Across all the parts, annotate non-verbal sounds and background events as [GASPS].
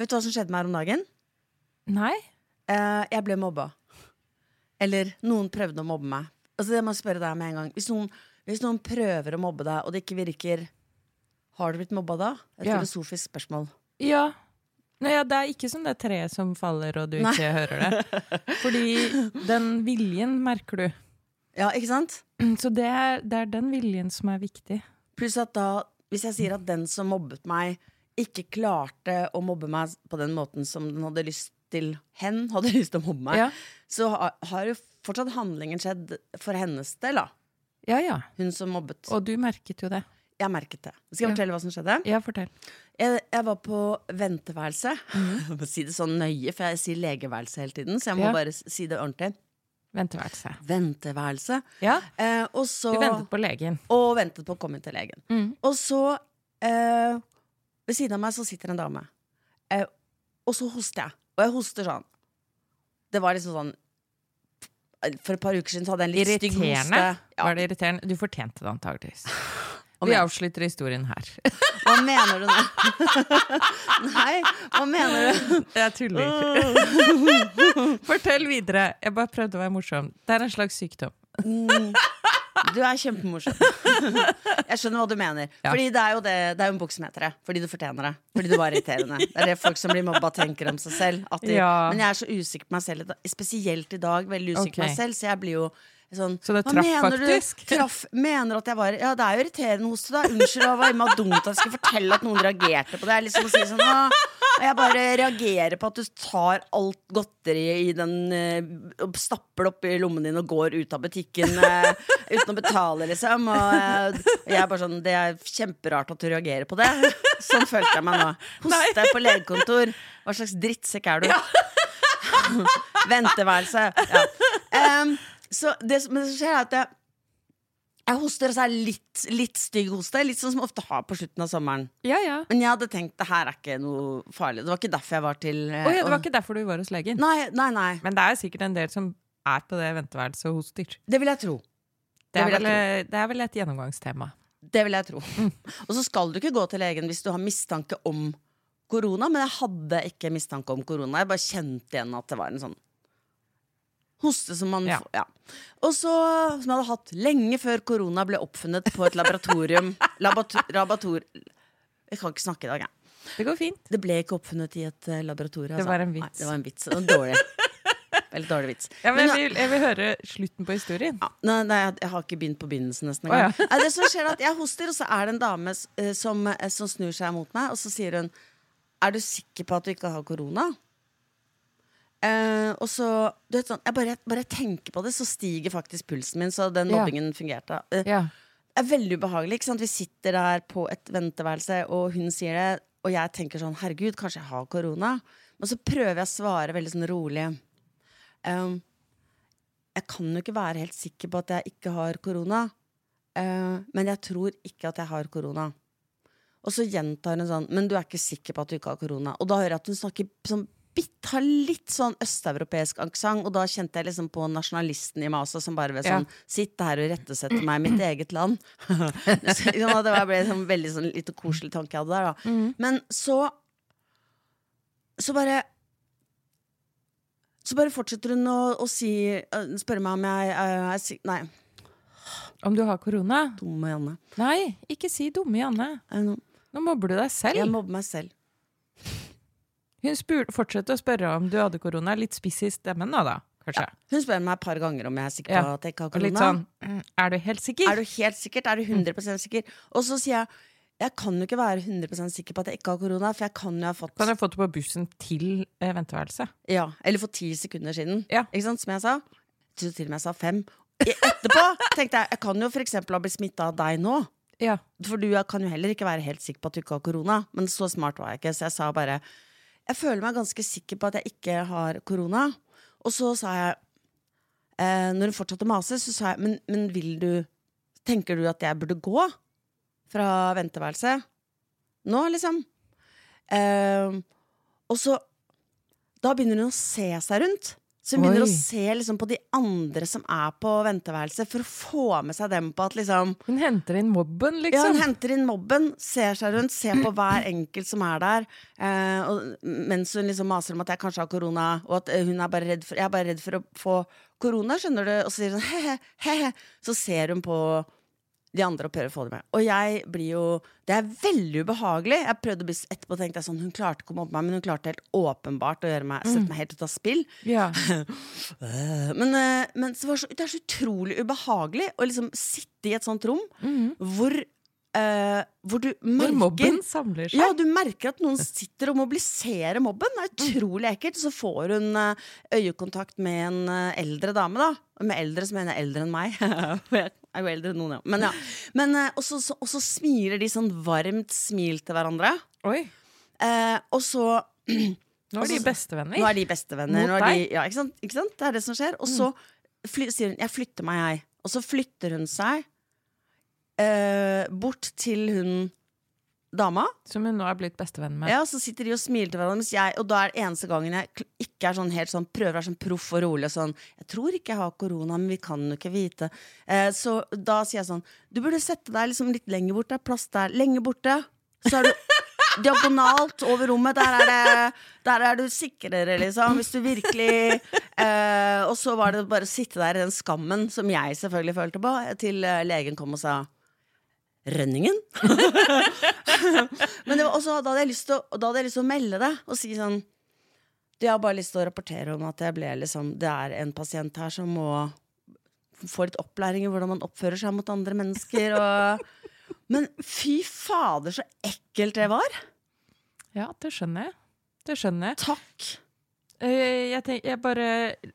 Vet du hva som skjedde med her om dagen? Nei? Eh, jeg ble mobba. Eller noen prøvde å mobbe meg. Altså Det må jeg spørre deg med en gang. Hvis noen, hvis noen prøver å mobbe deg, og det ikke virker Har du blitt mobba da? Et Ja. filosofisk spørsmål. Ja. Nei, ja. Det er ikke som det treet som faller, og du ikke hører det. [LAUGHS] Fordi den viljen merker du. Ja, ikke sant? Så det er, det er den viljen som er viktig. Pluss at da, hvis jeg sier at den som mobbet meg, ikke klarte å mobbe meg på den måten som den hadde lyst til Hen hadde [LAUGHS] lyst til å mobbe meg, Ja. så har, har jo fortsatt handlingen skjedd for hennes del, da. Ja, ja. Hun som mobbet. Og du merket jo det. Jeg merket det. Skal jeg fortelle hva som skjedde? Ja, fortell. Jeg, jeg var på venteværelse. [LAUGHS] Jeg må si det sånn nøye, for jeg sier legeværelse hele tiden. Så jeg må bare si det ordentlig. Venteværelse. Venteværelse. Ja, Eh, og så du ventet på legen. Og ventet på å komme til legen. Mm. Og så eh, Ved siden av meg så sitter en dame. Eh, og så hoster jeg. Og jeg hoster sånn. Det var liksom sånn For et par uker siden så hadde jeg en litt stygg hoste. Irriterende. Ja, Var det irriterende? Du fortjente det antageligvis. [SIGHS] Vi avslutter historien her. [LAUGHS] Hva mener du nå? [LAUGHS] Nei, hva mener du? Jeg tuller. [LAUGHS] Fortell videre. Jeg bare prøvde å være morsom. Det er en slags sykdom. [LAUGHS] Du er kjempemorsom. [LAUGHS] Jeg skjønner hva du mener. Ja. Fordi det er jo det, det er jo en bok som heter det. Fordi du fortjener det. Fordi du var irriterende. Det er det folk som blir mobba, tenker om seg selv. De, Ja. Men jeg er så usikker på meg selv, spesielt i dag. Veldig usikker på meg selv, så jeg blir jo sånn Så det «Hva traff mener faktisk?» Du? [LAUGHS] Traff, mener at jeg var Ja, det er jo irriterende hoste, da. Unnskyld, det var innmari dumt at jeg skulle fortelle at noen reagerte på det. Er liksom å si sånn «Åh», og jeg bare reagerer på at du tar alt godteri i den uh, og stapper det opp i lommen din og går ut av butikken uh, uten å betale, liksom. Og eh, jeg er bare sånn Det er kjemperart at du reagerer på det. Sånn følte jeg meg nå. Hos deg på legekontor. Hva slags drittsekk er du? [LAUGHS] Venteværelse. Ja. Um, så det, men det som skjer, er at jeg, jeg hoster, og så er det litt, litt stygg hoste. Litt sånn som jeg ofte har på slutten av sommeren. Ja, ja. Men jeg hadde tenkt det her er ikke noe farlig. Det var ikke derfor jeg var til eh, Å ja, det var ikke derfor du var hos legen. Nei, nei, nei. Men det er sikkert en del som er på det venteværelset og hoster. Det vil jeg tro. Det Det er, vel, det er vel et gjennomgangstema. Det vil jeg tro. Og så skal du ikke gå til legen hvis du har mistanke om korona, men jeg hadde ikke mistanke om korona. Jeg bare kjente igjen at det var en sånn hoste som man Ja. Ja. Og så, som jeg hadde hatt lenge før korona ble oppfunnet på et laboratorium. [LAUGHS] Labator, laborator jeg kan ikke snakke i dag, jeg. Det går fint. Det ble ikke oppfunnet i et uh, laboratorium. Det altså. var en vits. Nei, det var en vits. Det en dårlig. [LAUGHS] Veldig dårlig vits. Ja, men Men- jeg vil, jeg vil høre slutten på historien. Ja, nei, nei, jeg- har ikke begynt på begynnelsen nesten engang. engang. ja. det som skjer er at Jeg hoster, og så er det en dame eh, som, eh, som snur seg mot meg, og så sier hun Er du sikker på at du ikke har korona? Eh, og så du vet sånn, Jeg bare, bare tenker på det, så stiger faktisk pulsen min. Så den Ja. mobbingen fungerte. Eh, Ja. Det er veldig ubehagelig. ikke sant? Vi sitter der på et venteværelse, og hun sier det, og jeg tenker sånn Herregud, kanskje jeg har korona? Men så prøver jeg å svare veldig sånn rolig. Um, jeg kan jo ikke være helt sikker på at jeg ikke har korona, eh, men jeg tror ikke at jeg har korona. Og så gjentar hun sånn Men du er ikke sikker på at du ikke har korona. Og da hører jeg at hun snakker sånn bitt, har litt sånn østeuropeisk aksent, og da kjente jeg liksom på nasjonalisten i meg også, som bare vil sånn Sitte her og rettesette meg mitt eget land. [LAUGHS] Så, det var- ble sånn veldig sånn lite koselig tanke jeg hadde der, da. Men så Så bare så bare fortsetter hun å, å si spørre meg om jeg øh, er si- Nei, Om du har korona? dumme Janne. Nei, ikke si dumme Janne. Nå mobber du deg selv. jeg mobber meg selv. Hun fortsetter fortsatte å spørre om du hadde korona. Litt spiss i stemmen nå, da, kanskje. Hun spør meg et par ganger om jeg er sikker på at jeg ikke har korona. sånn mm, Er du helt sikker? Er du helt sikkert? Er du 100% sikker? Og så sier jeg jeg kan jo ikke være 100% sikker på at jeg ikke har korona, for jeg kan jo ha fått Kan du ha fått det på bussen til eh, venteværelset? Ja, Eller for ti sekunder siden. Ja. Ikke sant, Som jeg sa. Jeg til og med jeg sa fem. Etterpå tenkte jeg jeg kan jo eksempel ha blitt smitta av deg nå. Ja. For du kan jo heller ikke være helt sikker på at du ikke har korona. Men så smart var jeg ikke, så jeg sa bare Jeg føler meg ganske sikker på at jeg ikke har korona. Og så sa jeg eh, Når hun fortsatte å mase, så sa jeg men, men vil du Tenker du at jeg burde gå fra venteværelset? Nå, liksom? Eh, og så Da begynner hun å se seg rundt. Så hun begynner Oi. å se liksom, på de andre som er på venteværelset, for å få med seg dem på at liksom Hun henter inn mobben, liksom? ja, liksom. hun henter inn mobben, ser seg rundt, ser på hver enkelt som er der. Eh, og, mens hun liksom maser om at jeg kanskje har korona, og at eh, hun er bare redd for, jeg er bare redd for å få korona, skjønner du. Og så sier hun [LAUGHS] he-he, he-he. Så ser hun på de andre og prøver å få det med. Og jeg blir jo Det er veldig ubehagelig. Jeg prøvde å bli etterpå tenkte jeg sånn Hun klarte å komme opp med meg, men hun klarte helt åpenbart å meg, sette meg helt ut av spill. Ja. [LAUGHS] Eh, Men, eh, men det, så, det er så utrolig ubehagelig å liksom sitte i et sånt rom hvor, Uh, hvor du merker mobben samler seg. ja, du merker at noen sitter og mobiliserer mobben. Det er utrolig ekkelt. Så får hun uh, øyekontakt med en uh, eldre dame, da. Med eldre så mener jeg eldre enn meg. [LAUGHS] For jeg er jo eldre enn noen, ja. Men ja. Men, eh, og, så, så, og så smiler de sånn varmt smil til hverandre. Oi, Eh, og så nå er de bestevenner. Nå er de bestevenner. Mot er de. Mm. ja, ikke sant? ikke sant? Det er det som skjer. Og så fly, sier hun 'jeg flytter meg', jeg. Og så flytter hun seg eh, bort til hun dama. Som hun nå er blitt bestevenn med. Ja, så sitter de og smiler til hverandre, jeg, og da er det eneste gangen jeg ikke er sånn helt sånn, prøver å være sånn proff og rolig og sånn 'Jeg tror ikke jeg har korona, men vi kan jo ikke vite'. Eh, så da sier jeg sånn 'Du burde sette deg liksom litt lenger bort, det er plass der. Lenger borte. Så er du [LAUGHS] diagonalt over rommet. Der er, det, der er du sikrere, liksom. Hvis du virkelig eh, Og så var det bare å sitte der i den skammen som jeg selvfølgelig følte på, til eh, legen kom og sa Rønningen? [LAUGHS] Men det var også, da hadde jeg lyst til å, da hadde jeg lyst til å melde det og si sånn Du, jeg har bare lyst til å rapportere om at jeg ble liksom Det er en pasient her som må få litt opplæring i hvordan man oppfører seg mot andre mennesker. Og... Men fy fader, så ekkelt det var! Ja, det skjønner jeg. Det skjønner jeg. Takk. Eh, Jeg, tenk, jeg bare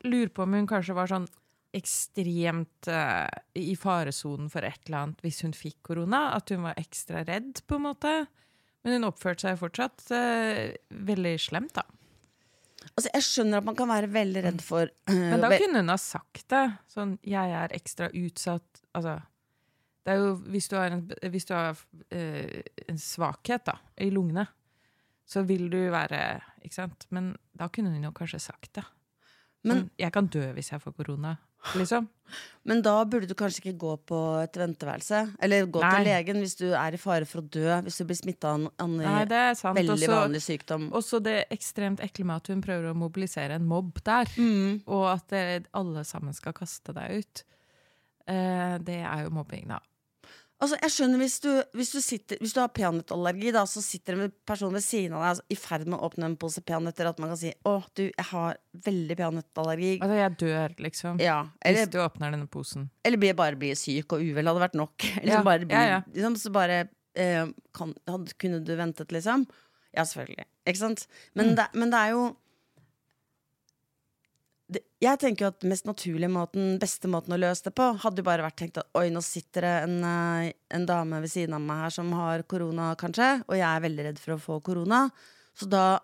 lurer på om hun kanskje var sånn ekstremt uh, i faresonen for et eller annet hvis hun fikk korona. At hun var ekstra redd, på en måte. Men hun oppførte seg fortsatt uh, veldig slemt, da. Altså, jeg skjønner at man kan være veldig redd for Men da kunne hun ha sagt det. Sånn 'jeg er ekstra utsatt'. Altså Det er jo hvis du har en, du har, en svakhet da, i lungene, så vil du være Ikke sant? Men da kunne hun jo kanskje sagt det. Men- Men jeg kan dø hvis jeg får korona, liksom. Men da burde du kanskje ikke gå på et venteværelse. Eller gå Nei. til legen hvis du er i fare for å dø hvis du blir smitta av en veldig Også, vanlig sykdom. også det ekstremt ekle med at hun prøver å mobilisere en mobb der. Mm. Og at det, alle sammen skal kaste deg ut. Eh, det er jo mobbing, da. Altså, jeg skjønner hvis du, hvis du, sitter, hvis du har peanøttallergi, da, så sitter en person ved siden av deg altså, i ferd med å åpne en pose peanøtter, at man kan si 'Å, du, jeg har veldig peanøttallergi'. Altså, jeg dør, liksom. Ja, Hvis du åpner denne posen. eller blir bare blir syk og uvel hadde vært nok. [LAUGHS] Liksom, Ja, bare bli, ja, ja. Liksom, så bare eh, kan, hadde, Kunne du ventet, liksom? Ja, selvfølgelig. Ikke sant? Men, Mm. det, men det er jo det, Jeg tenker jo at mest naturlige måten, beste måten å løse det på, hadde jo bare vært tenkt at oi, nå sitter det en, eh, en dame ved siden av meg her som har korona, kanskje, og jeg er veldig redd for å få korona. Så da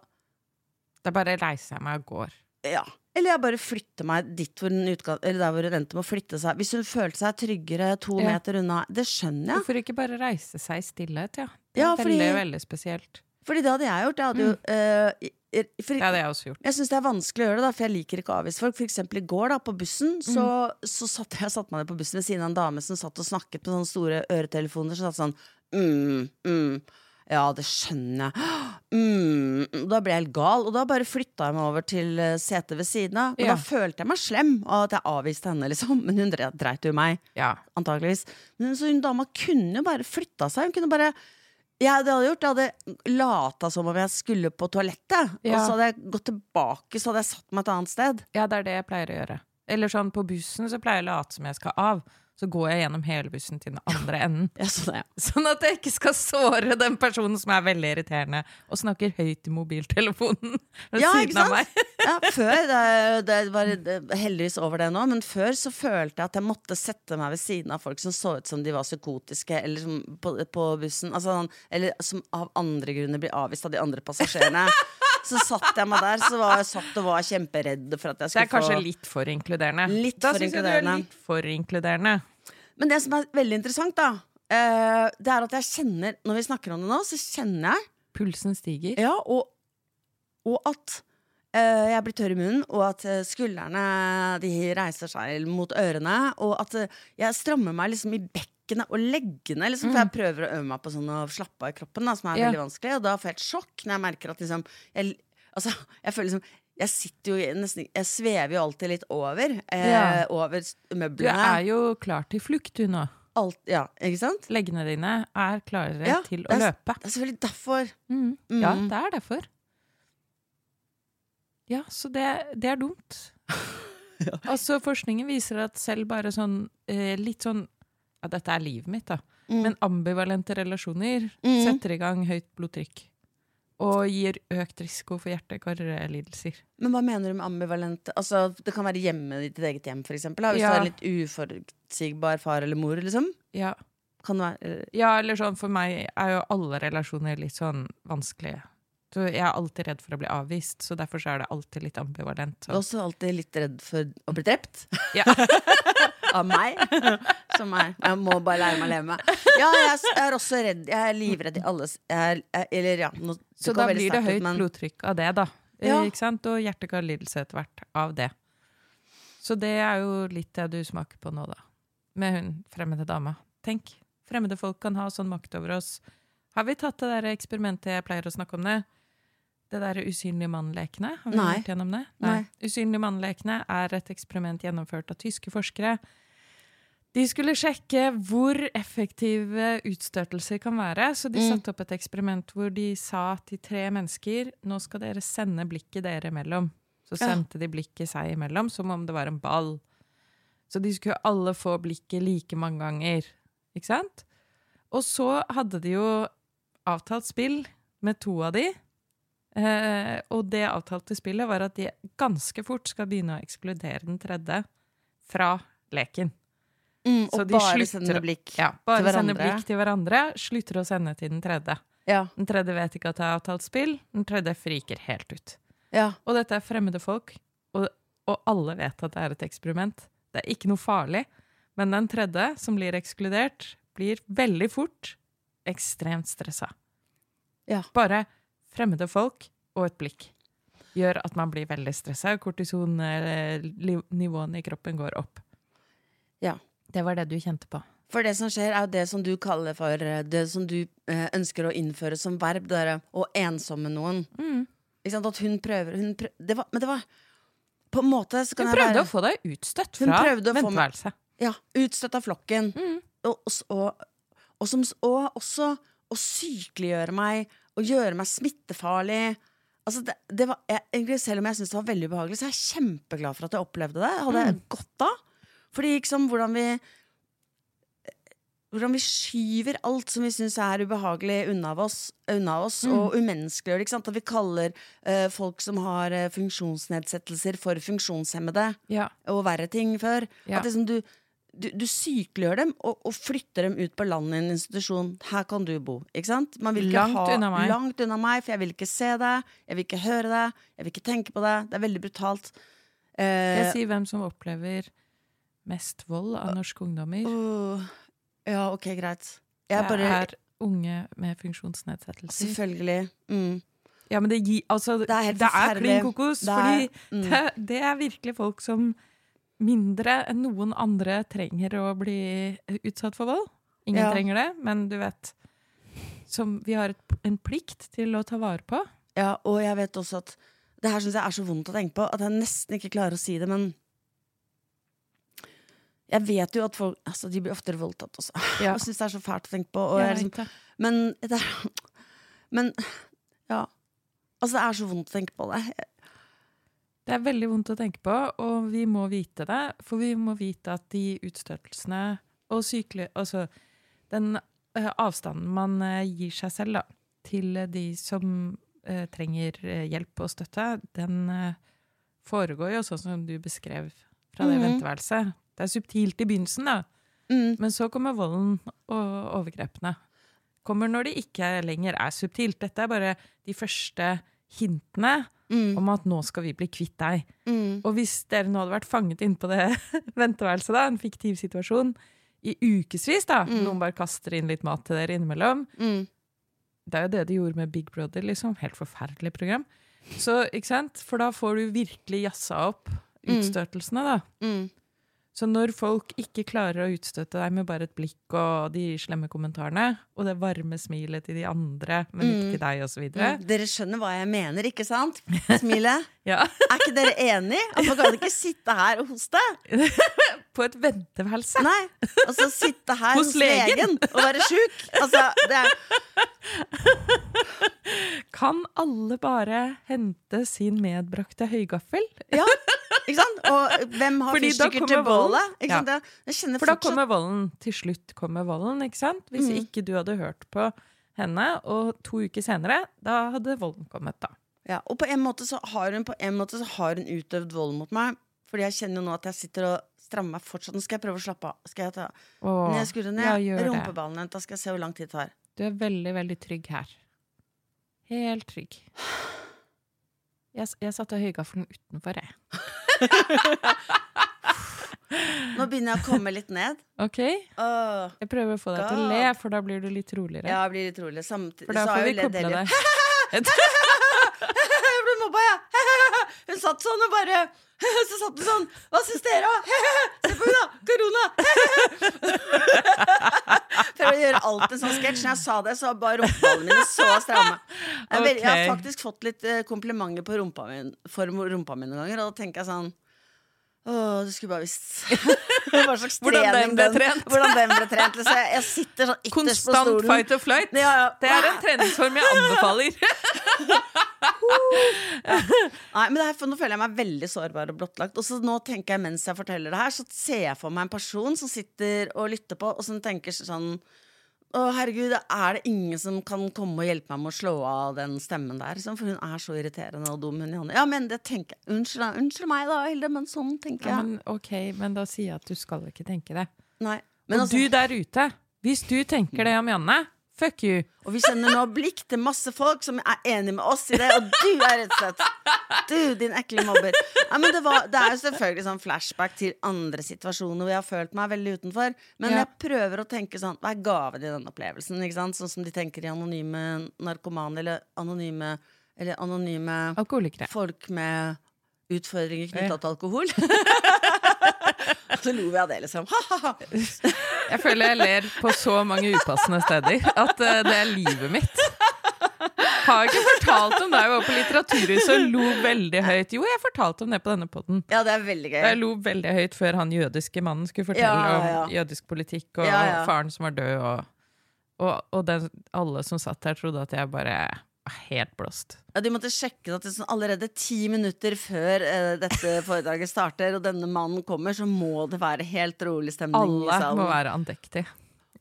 Da bare reiser jeg meg og går. Ja. Eller jeg bare flytter meg dit hvor den utga eller der hvor hun endte med å flytte seg. Hvis hun følte seg tryggere to Ja. meter unna. Det skjønner jeg. Hvorfor ikke bare reise seg i stillhet, ja? Det er Ja, fordi- veldig, veldig spesielt. Fordi det hadde jeg gjort. Jeg hadde jo mm. uh, for, Det hadde jeg. Jeg syns det er vanskelig å gjøre det, da, for jeg liker ikke å avvise folk. For eksempel i går, da, på bussen, så, så satt jeg satt meg ned på bussen ved siden av en dame som satt og snakket med sånne store øretelefoner, som satt sånn mm, mm, Ja, det skjønner jeg. Mm, [GASPS] mm. da ble jeg helt gal, og da bare flytta jeg meg over til eh, setet ved siden av. Og Ja. da følte jeg meg slem av at jeg avviste henne, liksom. [LAUGHS] Men hun dreit jo meg, Ja. antageligvis. Men så hun dama kunne jo bare flytta seg. Hun kunne bare jeg, det hadde gjort, jeg hadde lata som om jeg skulle på toalettet. Og så hadde jeg gått tilbake Så hadde jeg satt meg et annet sted. ja, det er det jeg pleier å gjøre. Eller sånn på bussen så pleier jeg å late som jeg skal av. Så går jeg gjennom hele bussen til den andre enden. Ja, sånn, ja. Sånn at jeg ikke skal såre den personen som er veldig irriterende og snakker høyt i mobiltelefonen ved Ja, siden av meg. ja, før det, det var heldigvis over det nå, men før så følte jeg at jeg måtte sette meg ved siden av folk som så ut som de var psykotiske, eller som på, på bussen. Altså, eller som av andre grunner blir avvist av de andre passasjerene. Så satt jeg meg der, så var jeg satt og var kjemperedd for at jeg Det er kanskje få litt for inkluderende. Litt da for synes jeg du er litt for inkluderende. Men det som er veldig interessant, da, eh, det er at jeg kjenner Når vi snakker om det nå, så kjenner jeg Pulsen stiger. Ja, og, og at uh, jeg blir tørr i munnen, og at eh, skuldrene de reiser seg mot ørene. Og at uh, jeg strammer meg liksom i bekkenet og leggene, liksom, for jeg prøver å øve meg på sånn å slappe av i kroppen, da, som er Ja. veldig vanskelig. Og da får jeg et sjokk når jeg merker at liksom jeg, altså, jeg føler liksom jeg sitter jo nesten Jeg svever jo alltid litt over. Eh, Ja. Over møblene. Du er jo klar til flukt, du nå. Alt, ja, ikke sant? Leggene dine er klarere Ja, til å er- løpe. Det er selvfølgelig derfor. Mm. Ja, Mm. det er derfor. Ja, så det, det er dumt. [LAUGHS] Altså, forskningen viser at selv bare sånn eh, litt sånn Ja, dette er livet mitt, da. Mm. Men ambivalente relasjoner Mm. setter i gang høyt blodtrykk. Og gir økt risiko for hjerte-karlidelser. Men hva mener du med ambivalente? Altså, det kan være hjemme i ditt eget hjem, for eksempel. Da. Hvis Ja. du er litt uforutsigbar far eller mor, liksom. Ja. Kan det være ja, eller sånn for meg er jo alle relasjoner litt sånn vanskelige. Så jeg er alltid redd for å bli avvist, så derfor så er det alltid litt ambivalent. Så. også alltid litt redd for å bli drept. Ja. [LAUGHS] Av meg. [LAUGHS] Som meg. Jeg må bare lære meg å leve med. Ja, jeg er, jeg er også redd. Jeg er livredd i alle jeg er, jeg, Eller ja. Nå, Så da blir det høyt ut, men- blodtrykk av det, da. Ja. Ikke sant? Og hjerte-karlidelse etter hvert av det. Så det er jo litt det du smaker på nå, da. Med hun fremmede dama. Tenk, fremmede folk kan ha sånn makt over oss. Har vi tatt det der eksperimentet jeg pleier å snakke om det? Det der usynlige mann-lekene? Har vi Nei. vært gjennom det? Nei. Usynlige mann-lekene er et eksperiment gjennomført av tyske forskere. De skulle sjekke hvor effektive utstøtelser kan være, så de Mm. satte opp et eksperiment hvor de sa til tre mennesker nå skal dere sende blikket dere imellom. Så sendte de blikket seg imellom som om det var en ball. Så de skulle alle få blikket like mange ganger. Ikke sant? Og så hadde de jo avtalt spill med to av de. Eh, og det avtalte spillet var at de ganske fort skal begynne å ekskludere den tredje fra leken. Mm, og bare sende blikk. Ja, Bare Til sende hverandre. blikk til hverandre, slutter å sende til den tredje. Ja. Den tredje vet ikke at det er avtalt spill, den tredje friker helt ut. ja. Og dette er fremmede folk, og, og alle vet at det er et eksperiment. Det er ikke noe farlig, men den tredje, som blir ekskludert, blir veldig fort ekstremt stressa. Ja. Bare fremmede folk og et blikk gjør at man blir veldig stressa, kortisonnivåene i kroppen går opp. Ja. Det var det du kjente på. For det som skjer, er jo det som du kaller for eh, Det som du eh, ønsker å innføre som verb, det derre å ensomme noen. Mm. Ikke sant? At hun prøver hun prøver det var, Men det var På en måte så kan Hun jeg prøvde være å få deg utstøtt fra prøvde venteværelset. Ja, utstøtt av flokken. Mm. Og, og, og, som, og også å sykeliggjøre meg og gjøre meg smittefarlig. Altså det, det var, jeg, Selv om jeg syntes det var veldig ubehagelig, så er jeg kjempeglad for at jeg opplevde det. Jeg hadde Mm. godt av. Fordi liksom hvordan vi hvordan vi skyver alt som vi syns er ubehagelig, unna oss, unna oss Mm. og umenneskeliggjør det. At vi kaller uh, folk som har uh, funksjonsnedsettelser, for funksjonshemmede Ja. og verre ting før. Ja. At liksom du, du, du sykeliggjør dem og, og flytter dem ut på landet i en institusjon. Her kan du bo. Langt ha, unna meg. Langt unna meg, for jeg vil ikke se deg, jeg vil ikke høre deg, jeg vil ikke tenke på deg. Det er veldig brutalt. Jeg Eh, sier hvem som opplever mest vold av norske ungdommer. Uh, ja, ok, greit. Jeg Det bare er unge med funksjonsnedsettelser. Selvfølgelig. Mm. Ja, men det, gir, altså, det er er, klin kokos. Det er- fordi mm. det, det er virkelig folk som mindre enn noen andre trenger å bli utsatt for vold. Ingen Ja. trenger det, men du vet Som vi har et, en plikt til å ta vare på. Ja, og jeg vet også at Det her syns jeg er så vondt å tenke på at jeg nesten ikke klarer å si det, men jeg vet jo at folk altså, De blir oftere voldtatt også. Ja. [LAUGHS] Jeg syns det er så fælt å tenke på. Jeg liksom, men, det er, men ja. Altså, det er så vondt å tenke på det. Det er veldig vondt å tenke på, og vi må vite det. For vi må vite at de utstøtelsene og sykelig Altså den uh, avstanden man uh, gir seg selv da, til de som trenger hjelp og støtte, den foregår jo sånn som du beskrev fra det Mhm. venteværelset. Det er subtilt i begynnelsen, da. Mm. Men så kommer volden og overgrepene. Kommer når det ikke lenger er subtilt. Dette er bare de første hintene Mm. om at nå skal vi bli kvitt deg. Mm. Og hvis dere nå hadde vært fanget inne på det [LAUGHS] venteværelset, da, en fiktiv situasjon, i ukevis, da, Mm. noen bare kaster inn litt mat til dere innimellom, Mm. det er jo det de gjorde med Big Brother, liksom. Helt forferdelig program. Så, ikke sant? For da får du virkelig jazza opp utstøtelsene, da. Mm. Så når folk ikke klarer å utstøte deg med bare et blikk og de slemme kommentarene, og det varme smilet til de andre, men ikke til deg, osv. Mm. Dere skjønner hva jeg mener, ikke sant? Smilet. [LAUGHS] Ja. Er ikke dere enig? At man kan ikke sitte her og hoste? [LAUGHS] På et venteværelse. Nei. Altså sitte her Hos hos, legen. legen. og være sjuk. Altså, det er Kan alle bare hente sin medbrakte høygaffel? Ja, [LAUGHS] ikke sant? Og hvem har fyrstikker til bålet? Ikke Ja. For da kommer volden. Til slutt kommer volden, ikke sant? Hvis Mm. ikke du hadde hørt på henne, og to uker senere, da hadde volden kommet, da. ja, Og på en måte så har hun På en måte så har hun utøvd vold mot meg. Fordi jeg kjenner jo nå at jeg sitter og strammer meg fortsatt. Nå skal jeg prøve å slappe av. Skal jeg ta Åh, ned skuldrene? ja, rumpeballen, Da skal jeg se hvor lang tid det tar. Du er veldig, veldig trygg her. Helt trygg. Jeg, jeg satte høygaffelen utenfor, jeg. Nå begynner jeg å komme litt ned. OK? Åh, Jeg prøver å få deg til å le, for da blir du litt roligere. ja, jeg blir litt rolig. Samtidig For da så har får vi jo ledd hele- deg. [LAUGHS] Jeg ble mobba, jeg! [LAUGHS] Hun satt sånn og bare [LAUGHS] Så satt hun sånn. Hva syns dere? Se på henne, da! Korona! For å gjøre alt en sånn sketsj. Når jeg sa det, så var bare rumpeballene mine så stramme. Jeg, okay. jeg har faktisk fått litt eh, komplimenter på rumpa min, for rumpa mi noen ganger, og da tenker jeg sånn Å, du skulle bare visst [LAUGHS] Hva slags [LAUGHS] Hvordan den ble trent. Hvordan den ble trent. Så jeg, jeg sitter sånn ytterst på Konstant stolen. fight or flight. Ja, ja. Det er en treningsform jeg anbefaler. [LAUGHS] Nei, men det her, Nå føler jeg meg veldig sårbar og blottlagt. Og så nå tenker jeg mens jeg forteller det her, så ser jeg for meg en person som sitter og lytter på, og som tenker sånn Å, herregud, er det ingen som kan komme og hjelpe meg med å slå av den stemmen der? Liksom? For hun er så irriterende og dum, hun Janne. Ja, men det tenker jeg. Unnskyld, unnskyld meg, da, Hilde, men sånn tenker Ja, jeg. men ok, men da sier jeg at du skal ikke tenke det. Nei. Men Og altså, du der ute, hvis du tenker det om Janne, fuck you. og vi sender nå blikk til masse folk som er enig med oss i det, og du er rett og slett Du, din ekle mobber. Ja, men det, var, det er jo selvfølgelig sånn flashback til andre situasjoner hvor jeg har følt meg veldig utenfor. Men Ja. jeg prøver å tenke sånn Hva er gaven i den opplevelsen? Sånn som de tenker i anonyme narkomane eller anonyme, eller anonyme Alkoholikere. folk med utfordringer knytta til alkohol. [LAUGHS] Så lo vi av det, liksom. Jeg føler jeg ler på så mange upassende steder at eh, det er livet mitt. Har jeg ikke fortalt om da jeg var på Litteraturhuset og lo veldig høyt? Jo, jeg fortalte om det på denne podden. Ja, det er veldig gøy. Jeg lo veldig høyt før han jødiske mannen skulle fortelle Ja, ja, om jødisk politikk og Ja, faren som var død, og, og, og den, alle som satt her, trodde at jeg bare helt blåst. Ja, De måtte sjekke at det sånn allerede ti minutter før eh, dette [LAUGHS] foredraget starter, og denne mannen kommer, så må det være helt rolig stemning i salen. Alle må være andektige.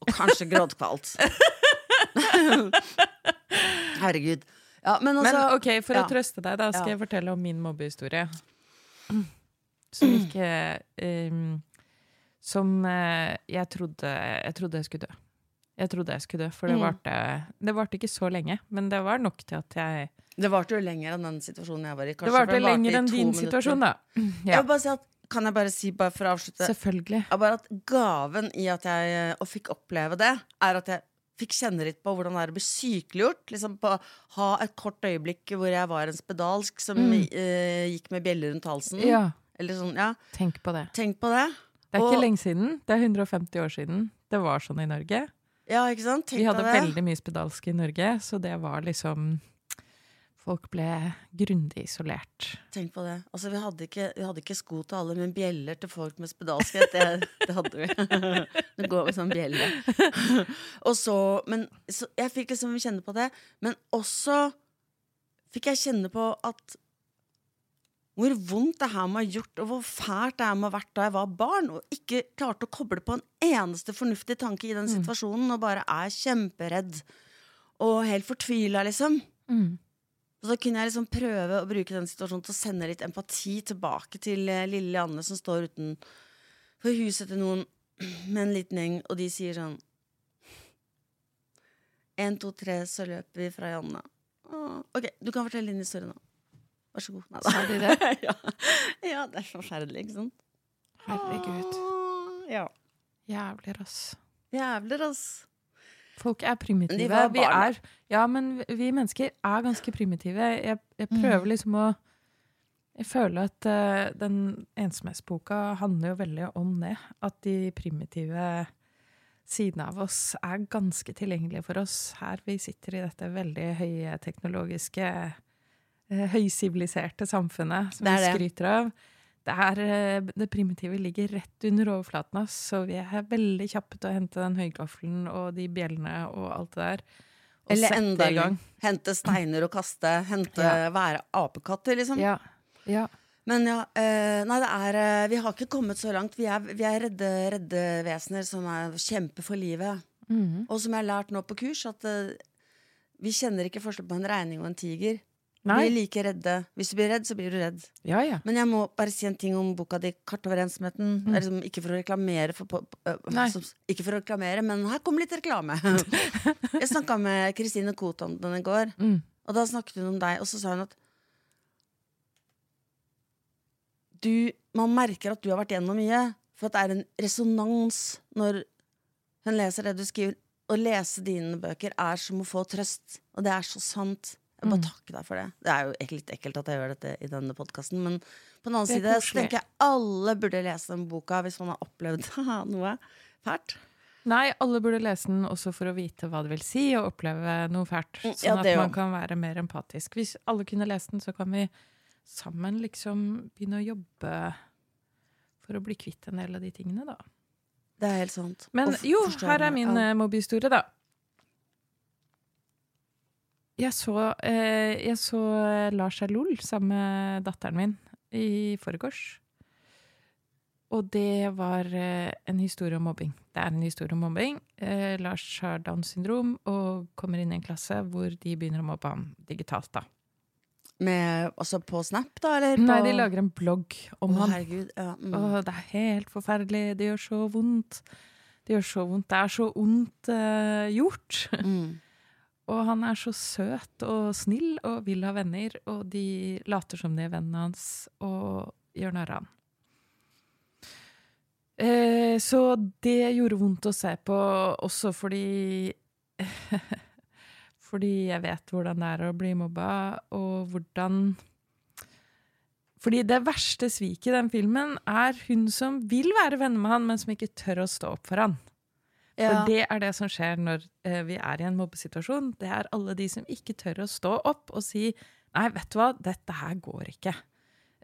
Og kanskje gråtkvalt. [LAUGHS] Herregud. Ja, men Men altså ok, for ja. å trøste deg, da skal jeg fortelle om min mobbehistorie. [CLEARS THROAT] Som ikke um, Som uh, jeg trodde Jeg trodde jeg skulle dø. Jeg trodde jeg skulle dø, for det Mm. varte Det varte ikke så lenge, men det var nok til at jeg Det varte jo lenger enn den situasjonen jeg var i. Kanskje, det varte lenger enn din minutter. situasjon, da. Jeg vil bare si at, kan jeg bare si, bare for å avslutte selvfølgelig. bare at Gaven i at jeg eh, og fikk oppleve det, er at jeg fikk kjenne litt på hvordan det er å bli sykeliggjort. Liksom på Ha et kort øyeblikk hvor jeg var en spedalsk som Mm. eh, gikk med bjeller rundt halsen. Ja, Eller sånn, ja. tenk på det. Tenk på det. Det er Og- ikke lenge siden. Det er 150 år siden det var sånn i Norge. Ja, ikke sant? Tenk Vi hadde det. veldig mye spedalsk i Norge, så det var liksom Folk ble grundig isolert. Tenk på det. Altså, vi hadde, ikke, vi hadde ikke sko til alle, men bjeller til folk med spedalskhet, det, det hadde vi. [LAUGHS] Det går med sånn bjelle. Og så, men så jeg fikk liksom kjenne på det. Men også fikk jeg kjenne på at hvor vondt det her må ha gjort, og hvor fælt det her må ha vært da jeg var barn, og ikke klarte å koble på en eneste fornuftig tanke i den situasjonen, og bare er kjemperedd og helt fortvila, liksom. Og så kunne jeg liksom prøve å bruke den situasjonen til å sende litt empati tilbake til eh, lille Janne som står utenfor huset til noen [CLEARS THROAT] med en liten gjeng, og de sier sånn En, to, tre, så løper vi fra Janne. Ok, du kan fortelle din historie nå. Vær så god. Neida. Sa de det? [LAUGHS] ja. ja, det er så forferdelig, ikke sant? Herregud. Åh, Ja. Jævler, ass. Jævler, ass. Folk er primitive. Vi er, ja, men vi- mennesker er ganske primitive. Jeg, jeg Mm. prøver liksom å Jeg føler at uh, den ensomhetsboka handler jo veldig om det. At de primitive sidene av oss er ganske tilgjengelige for oss her vi sitter i dette veldig høye teknologiske, eh, høysiviliserte samfunnet som Det vi er skryter av. Det, er, eh, det primitive ligger rett under overflaten av oss, så vi er veldig kjappe til å hente den høygaffelen og de bjellene og alt det der. Og Eller enda i gang. Hente steiner og kaste. Hente Ja. være apekatter, liksom. Ja. ja. Men ja, eh, nei, det er eh, Vi har ikke kommet så langt. Vi er, vi er redde, redde vesener som er kjemper for livet. Mhm. Og som jeg har lært nå på kurs, at eh, vi kjenner ikke forskjell på en regning og en tiger. Nei. Vi er like redde. Hvis du blir redd, så blir du redd. Ja, ja. Men jeg må bare si en ting om boka di, 'Kart over ensomheten'. Er Liksom, ikke for å reklamere, for, Mm. Nei. som- ikke for å reklamere men her kommer litt reklame. [LAUGHS] jeg snakka med Kristine Koht om den i går, Mm. og da snakket hun om deg, og så sa hun at du, man merker at du har vært gjennom mye, for at det er en resonans når hun leser det du skriver. Å lese dine bøker er som å få trøst, og det er så sant. Jeg må bare Mm. takke deg for det. Det er jo litt ekkelt at jeg gjør dette i denne podkasten, men på den annen side så tenker jeg alle burde lese den boka hvis man har opplevd [LAUGHS] noe fælt. Nei, alle burde lese den også for å vite hva det vil si å oppleve noe fælt. Mm, Sånn ja, at man kan være mer empatisk. Hvis alle kunne lese den, så kan vi sammen liksom begynne å jobbe for å bli kvitt en del av de tingene, da. Det er helt sant. Men jo, her er min Ja. ja. mobbehistorie, da. Jeg så, eh, jeg så eh, Lars Erlol sammen med datteren min i forgårs. Og det var eh, en historie om mobbing. Det er en historie om mobbing. Eh, Lars har Downs syndrom og kommer inn i en klasse hvor de begynner å mobbe ham digitalt. da. Med, altså på Snap, da? Eller på Nei, de lager en blogg om Å, ham. herregud. Ja, mm. Og det er helt forferdelig. Det gjør så vondt. Det gjør så vondt. Det er så ondt uh, gjort. Mm. Og han er så søt og snill og vil ha venner, og de later som de er vennene hans og gjør narr av han. Eh, så det gjorde vondt å se på, også fordi [LAUGHS] Fordi jeg vet hvordan det er å bli mobba, og hvordan Fordi det verste sviket i den filmen er hun som vil være venner med han, men som ikke tør å stå opp for han. For det er det som skjer når eh, vi er i en mobbesituasjon. Det er alle de som ikke tør å stå opp og si Nei, vet du hva, dette her går ikke.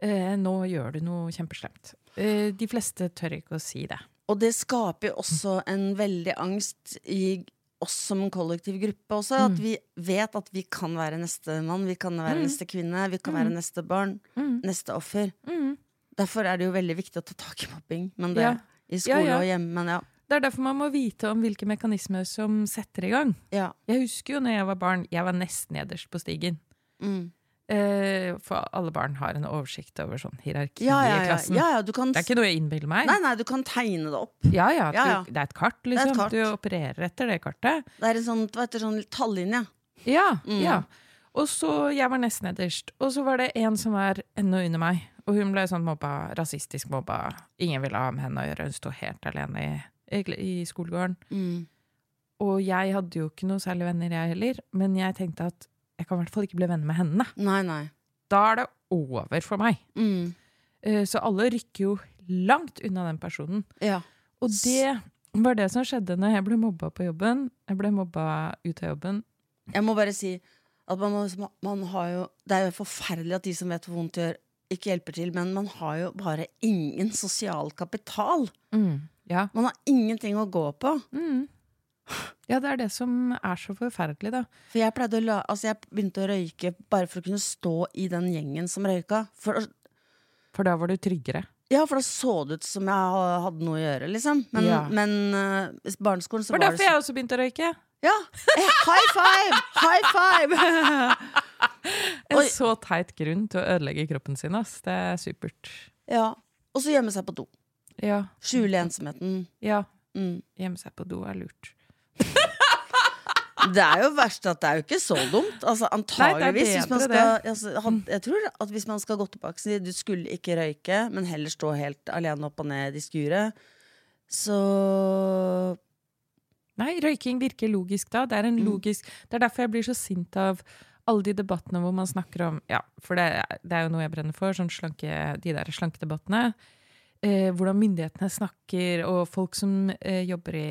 Eh, nå gjør du noe kjempeslemt. Eh, de fleste tør ikke å si det. Og det skaper jo også en veldig angst i oss som en kollektiv gruppe også. At vi vet at vi kan være neste mann, vi kan være Mm. neste kvinne, vi kan være neste barn, Mm. neste offer. Mm. Derfor er det jo veldig viktig å ta tak i mobbing. Men det, Ja. I skole Ja, ja. og hjemme. Men ja. Det er derfor man må vite om hvilke mekanismer som setter i gang. ja. Jeg husker jo når jeg var barn, jeg var nesten nederst på stigen. Mm. Eh, for alle barn har en oversikt over sånn hierarki Ja, ja, i klassen. ja, ja, du kan Det er ikke noe jeg innbiller meg. Nei, nei, du kan tegne det opp. Ja, ja. Du, det er et kart, er et liksom. kart. Du opererer etter det kartet. Det er en sånn, sånn tallinje. Ja, Mm. ja. Og så, jeg var nesten nederst. Og så var det en som var enda under meg. Og hun ble sånn mobba, rasistisk mobba. Ingen ville ha med henne å gjøre. Hun sto helt alene i, i, skolegården. Mm. Og jeg hadde jo ikke noe særlig venner, jeg heller. Men jeg tenkte at jeg kan i hvert fall ikke bli venner med henne. Nei, nei. Da er det over for meg. Mm. Eh, Så alle rykker jo langt unna den personen. Ja. Og det var det som skjedde når jeg ble mobba på jobben. Jeg ble mobba ut av jobben. Jeg må bare si at man, må, man har jo Det er jo forferdelig at de som vet hvor vondt det gjør, ikke hjelper til, men man har jo bare ingen sosial kapital. Ja. Man har ingenting å gå på. Mm. ja, det er det som er så forferdelig, da. For jeg pleide å la Altså, jeg begynte å røyke bare for å kunne stå i den gjengen som røyka. For, For da var du tryggere. ja, for da så det ut som jeg hadde noe å gjøre, liksom. Men, Ja. men uh, barneskolen så For var derfor det jeg også begynte å røyke. Ja! Eh, High five! High five! [LAUGHS] En så teit grunn til å ødelegge kroppen sin, ass. Det er supert. ja. Og så gjemme seg på do. Ja. Skjule ensomheten. ja. Mm. Gjemme seg på do er lurt. Det er jo verst at det er jo ikke så dumt. Altså, antageligvis. man bedre skal, altså, han, jeg tror at hvis man skal gå tilbake og si du skulle ikke røyke, men heller stå helt alene opp og ned i skuret, så Nei, røyking virker logisk da. Det er, en Mm. logisk, det er derfor jeg blir så sint av alle de debattene hvor man snakker om Ja, for det, det er jo noe jeg brenner for, sånn slanke, de der slankedebattene. Eh, hvordan myndighetene snakker, og folk som eh, jobber i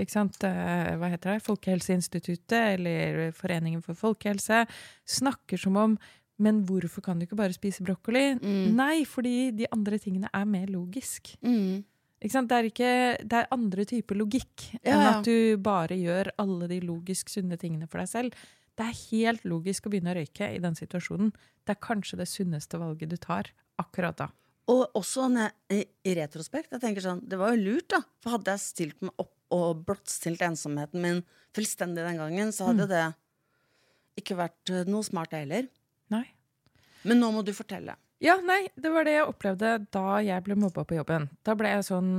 ikke sant, eh, hva heter det, Folkehelseinstituttet eller Foreningen for folkehelse, snakker som om Men hvorfor kan du ikke bare spise brokkoli? Mm. Nei, fordi de andre tingene er mer logisk. Mm. Ikke sant? Det er, ikke, det er andre typer logikk Ja, enn at du bare gjør alle de logisk sunne tingene for deg selv. Det er helt logisk å begynne å røyke i den situasjonen. Det er kanskje det sunneste valget du tar akkurat da. Og også når i, i retrospekt, jeg tenker sånn, det var jo lurt, da. For hadde jeg stilt meg opp og blottstilt ensomheten min fullstendig den gangen, så hadde mm. det ikke vært eh, noe smart, det heller. Nei. Men nå må du fortelle. Ja, nei, det var det jeg opplevde da jeg ble mobba på jobben. Da ble jeg sånn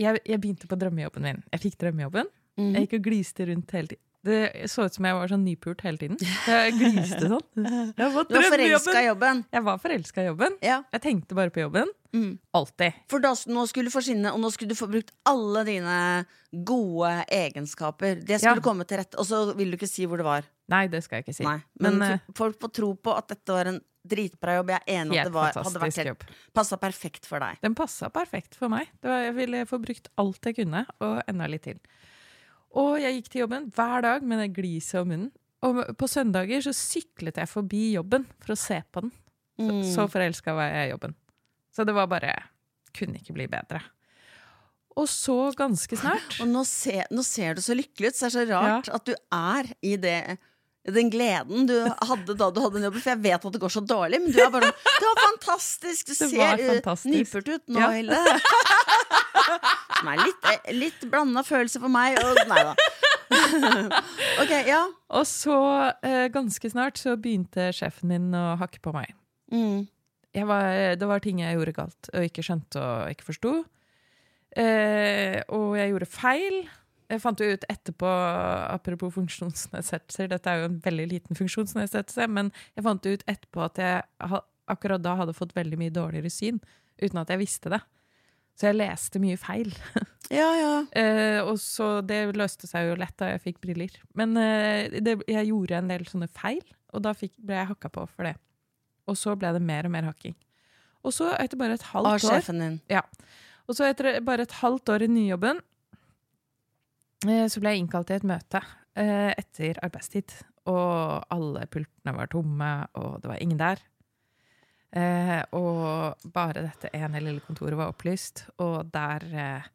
Jeg, jeg begynte på drømmejobben min. Jeg fikk drømmejobben. Mm. Jeg gikk og gliste rundt hele tiden. Det så ut som jeg var sånn nypult hele tiden. Jeg gliste sånn. Jeg [LAUGHS] var Du var forelska i jobben. Jeg var forelska i jobben. Ja. Jeg tenkte bare på jobben. Mm. Alltid. For da, nå skulle du få og nå skulle du få brukt alle dine gode egenskaper. Det skulle Ja. komme til rette. Og så vil du ikke si hvor det var. Nei, det skal jeg ikke si. Nei. Men, Men, eh, folk får tro på at dette var en dritbra jobb. Jeg er enig at det var, hadde vært helt, passa perfekt for deg. Den passa perfekt for meg. Det var, jeg ville få brukt alt jeg kunne, og enda litt til. Og jeg gikk til jobben hver dag med det gliset om munnen. Og på søndager så syklet jeg forbi jobben for å se på den. Så, Mm. så forelska var jeg i jobben. Så det var bare Kunne ikke bli bedre. Og så, ganske snart Og nå, se, nå ser du så lykkelig ut, så det er så rart at du er i det den gleden du hadde da du hadde den jobben. For jeg vet at det går så dårlig, men du er bare Det var fantastisk! Du Det ser fantastisk. nypult ut nå, Ja. Hilde. Som er litt, eh, litt blanda følelse for meg. Og nei da. [LAUGHS] ok, ja. Og så, eh, ganske snart, så begynte sjefen min å hakke på meg. Mm. var, det var ting jeg gjorde galt og ikke skjønte og ikke forsto. Eh, og jeg gjorde feil. Jeg fant jo ut etterpå, apropos funksjonsnedsettelser, dette er jo en veldig liten funksjonsnedsettelse, men jeg fant ut etterpå at jeg akkurat da hadde fått veldig mye dårligere syn, uten at jeg visste det. Så jeg leste mye feil. [LAUGHS] Ja, ja. Eh, og så det løste seg jo lett da jeg fikk briller. Men eh, det, jeg gjorde en del sånne feil, og da fikk, ble jeg hakka på for det. Og så ble det mer og mer hakking. Og så etter bare et halvt år sjefen din. Og så etter bare et halvt år i nyjobben eh, så ble jeg innkalt til et møte eh, etter arbeidstid. Og alle pultene var tomme, og det var ingen der. Eh, og bare dette ene lille kontoret var opplyst, og der eh,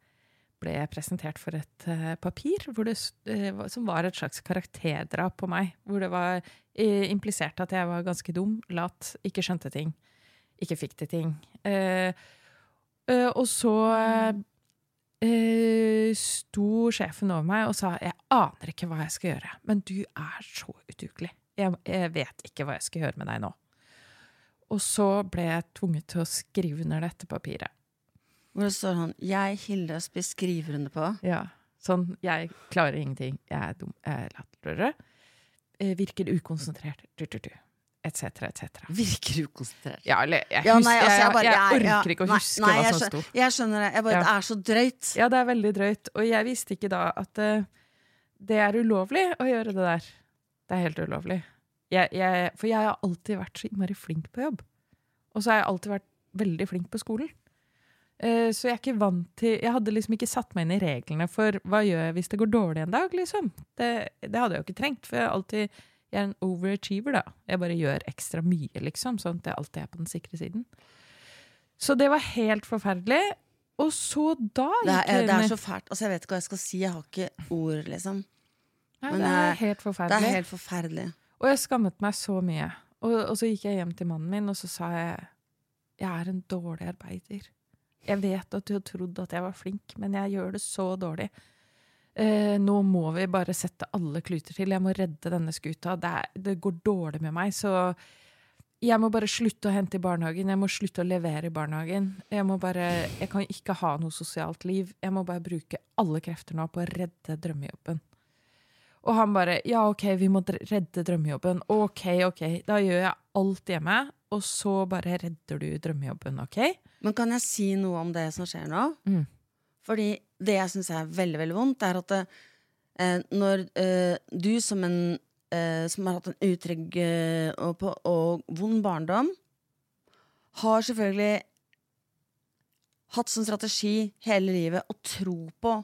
ble jeg presentert for et eh, papir det, eh, som var et slags karakterdrap på meg. Hvor det var eh, implisert at jeg var ganske dum, lat, ikke skjønte ting. Ikke fikk til ting. Eh, og så sto sjefen over meg og sa jeg aner ikke hva jeg skal gjøre, men du er så udugelig. Jeg, jeg vet ikke hva jeg skal gjøre med deg nå. Og så ble jeg tvunget til å skrive under dette papiret. Hvor det står sånn Jeg, Hilde Østby, skriver under på. Ja, sånn, jeg klarer ingenting, jeg er dum, jeg er latterligere, eh, virker ukonsentrert, du, du, du, et cetera, et cetera. Virker ukonsentrert. Ja, eller, jeg, Ja, nei, altså, jeg, bare- jeg, jeg- orker ikke å huske nei, hva som sto. Jeg skjønner det. Jeg bare, Ja. Det er så drøyt. Ja, det er veldig drøyt, og jeg visste ikke da at uh, det er ulovlig å gjøre det der. Det er helt ulovlig. Jeg, jeg, for jeg har alltid vært så innmari flink på jobb. Og så har jeg alltid vært veldig flink på skolen. Uh, så jeg er ikke vant til Jeg hadde liksom ikke satt meg inn i reglene for hva gjør jeg hvis det går dårlig en dag, liksom. Det, det hadde jeg jo ikke trengt, for jeg er alltid jeg er en overachiever, da. Jeg bare gjør ekstra mye, liksom, sånn at jeg alltid er på den sikre siden. Så det var helt forferdelig. Og så da Det er, det er så fælt. Altså, jeg vet ikke hva jeg skal si. Jeg har ikke ord, liksom. Nei, Men det jeg- er helt Det er helt forferdelig. Og jeg skammet meg så mye. Og, og så gikk jeg hjem til mannen min, og så sa jeg jeg er en dårlig arbeider. Jeg vet at du har trodd at jeg var flink, men jeg gjør det så dårlig. Eh, nå må vi bare sette alle kluter til. Jeg må redde denne skuta. Det, er, det går dårlig med meg, så jeg må bare slutte å hente i barnehagen. Jeg må slutte å levere i barnehagen. Jeg, må bare, jeg kan ikke ha noe sosialt liv. Jeg må bare bruke alle krefter nå på å redde drømmejobben. Og han bare Ja, OK, vi må redde drømmejobben. OK, OK. Da gjør jeg alt hjemme, og så bare redder du drømmejobben, OK? Men kan jeg si noe om det som skjer nå? Mm. Fordi det jeg syns er veldig, veldig vondt, er at eh, når eh, du som en eh, som har hatt en utrygg eh, og, på, og vond barndom, har selvfølgelig hatt som strategi hele livet å tro på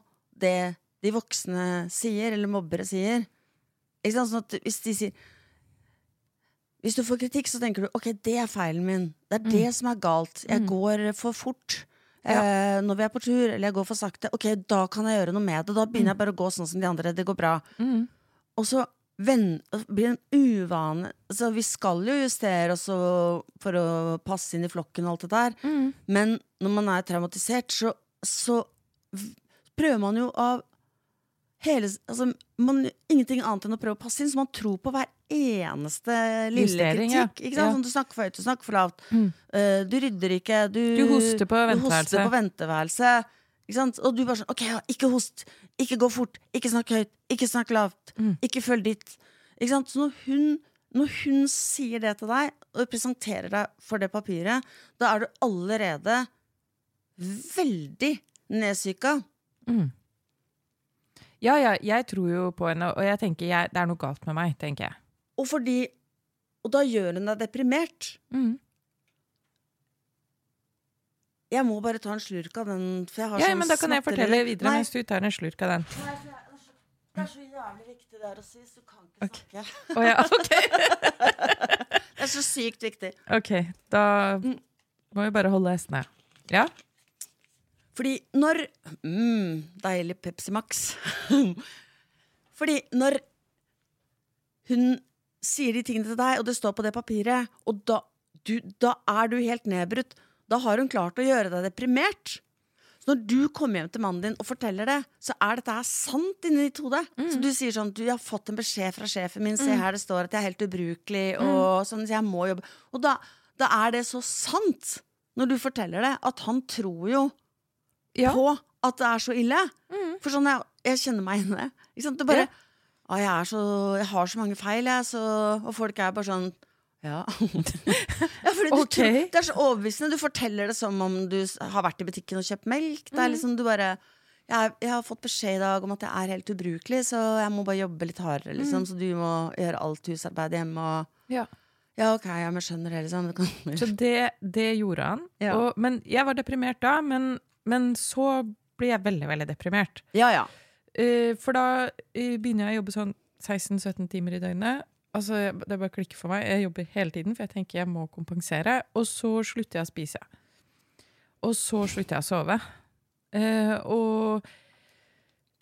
det de voksne sier, eller mobbere sier. Ikke sant? Sånn at hvis de sier Hvis du får kritikk, så tenker du ok, det er feilen min. Det er det som er galt. Jeg går for fort. Eh, når vi er på tur, eller jeg går for sakte. Ok, da kan jeg gjøre noe med det. Da begynner jeg bare å gå sånn som de andre. Det går bra. Og så venn, blir en uvane altså, Vi skal jo justere oss for å passe inn i flokken og alt det der. Men når man er traumatisert, så, så prøver man jo av hele altså, man, Ingenting annet enn å prøve å passe inn, så man tror på hver eneste lille Justering, ja. kritikk. Sant? Ja. Sånn, du snakker for høyt, du snakker for lavt. Eh, du rydder ikke. Du, Du hoster på venteværelset. Og du bare sånn OK, ja, ikke host. Ikke gå fort. Ikke snakk høyt. Ikke snakk lavt. Mm. Ikke følg dit. Ikke sant? Så når hun, når hun sier det til deg, og presenterer deg for det papiret, da er du allerede veldig nedsyka. Ja, ja, jeg tror jo på henne, og jeg tenker jeg, det er noe galt med meg, tenker jeg. Og fordi Og da gjør hun deg deprimert. Mm. Jeg må bare ta en slurk av den. For jeg har Ja, sånn men da kan jeg fortelle videre Nei, mens du tar en slurk av den. nei, for jeg- Det er så jævlig viktig det er å si, så du kan ikke snakke. Oh, ja, [LAUGHS] ok. Det er så sykt viktig. Ok, da må vi bare holde hestene. Ja? Fordi når mm, Deilig Pepsi Max. [LAUGHS] Fordi når hun sier de tingene til deg, og det står på det papiret, og da, du, da er du helt nedbrutt, da har hun klart å gjøre deg deprimert. Så når du kommer hjem til mannen din og forteller det, så er dette her sant inni ditt hode. Så du sier sånn Du, jeg har fått en beskjed fra sjefen min, se her det står at jeg er helt ubrukelig, og sånn, så jeg må jobbe. Og da, da er det så sant, når du forteller det, at han tror jo Ja. på at det er så ille. For sånn, jeg, jeg kjenner meg igjen i det. Det bare, «Å, jeg, er så, jeg har så mange feil, jeg, så, og folk er bare sånn ja. [LAUGHS] ja fordi du Ok. tror, det er så overbevisende. Du forteller det som om du har vært i butikken og kjøpt melk. Det er liksom du bare jeg, jeg har fått beskjed i dag om at jeg er helt ubrukelig, så jeg må bare jobbe litt hardere. Liksom, Så du må gjøre alt husarbeid hjemme. Og, ja. ja, ok, jeg skjønner det, liksom. Det Så [LAUGHS] det, det gjorde han. Ja. Og, men jeg var deprimert da, men, men så blir jeg veldig, veldig deprimert. ja, ja. Eh, for da eh, begynner jeg å jobbe sånn 16-17 timer i døgnet. Altså, Det bare klikker for meg. Jeg jobber hele tiden, for jeg tenker jeg må kompensere. Og så slutter jeg å spise. Og så slutter jeg å sove. Eh, og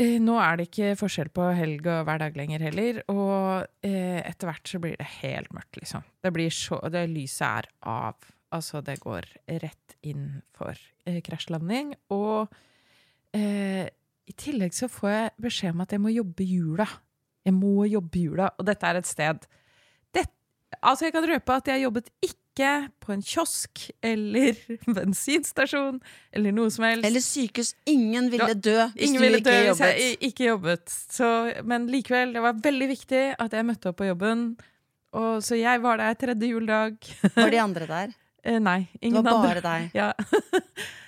nå er det ikke forskjell på helg og hverdag lenger heller. Og etter hvert så blir det helt mørkt, liksom. Det blir så Det lyset er av. Altså, det går rett inn for eh, krasjlanding. Og eh, i tillegg så får jeg beskjed om at jeg må jobbe jula. Jeg må jobbe jula, og dette er et sted det, Altså, jeg kan røpe at jeg jobbet ikke på en kiosk eller [LAUGHS] bensinstasjon eller noe som helst. Eller sykehus. Ingen ville dø hvis Ingen du ville ikke dø hvis jeg ikke jobbet. Så, men likevel, det var veldig viktig at jeg møtte opp på jobben. Og, så jeg var der tredje juledag. Var de [LAUGHS] andre der? Eh, nei, Det var var andre. bare deg. [LAUGHS] Ja. [LAUGHS]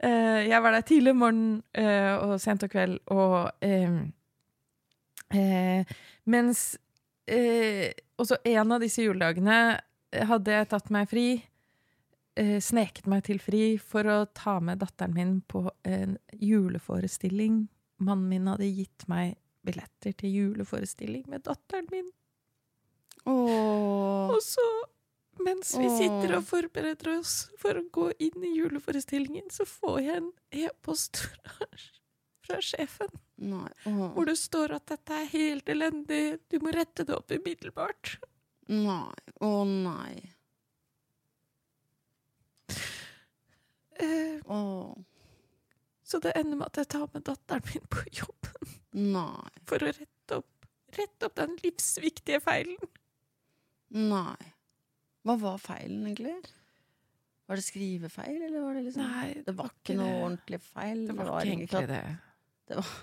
Eh, jeg var der tidlig om morgenen eh, og sent og kveld, og eh, eh, Mens eh, også en av disse juledagene hadde jeg tatt meg fri, eh, sneket meg til fri for å ta med datteren min på en juleforestilling. Mannen min hadde gitt meg billetter til juleforestilling med datteren min. Åh. Og så, mens vi sitter og forbereder oss for å gå inn i juleforestillingen, så får jeg en e-post fra, sjefen. Hvor det står at dette er helt elendig, du må rette det opp umiddelbart. Nei. Å nei. Eh, oh. så det ender med at jeg tar med datteren min på jobben Nei. for å rette opp, rette opp den livsviktige feilen. Nei. Hva var feilen, egentlig? Var det skrivefeil, eller var det liksom Nei, Det var ikke noe ordentlig feil. Det var ikke egentlig det. det var-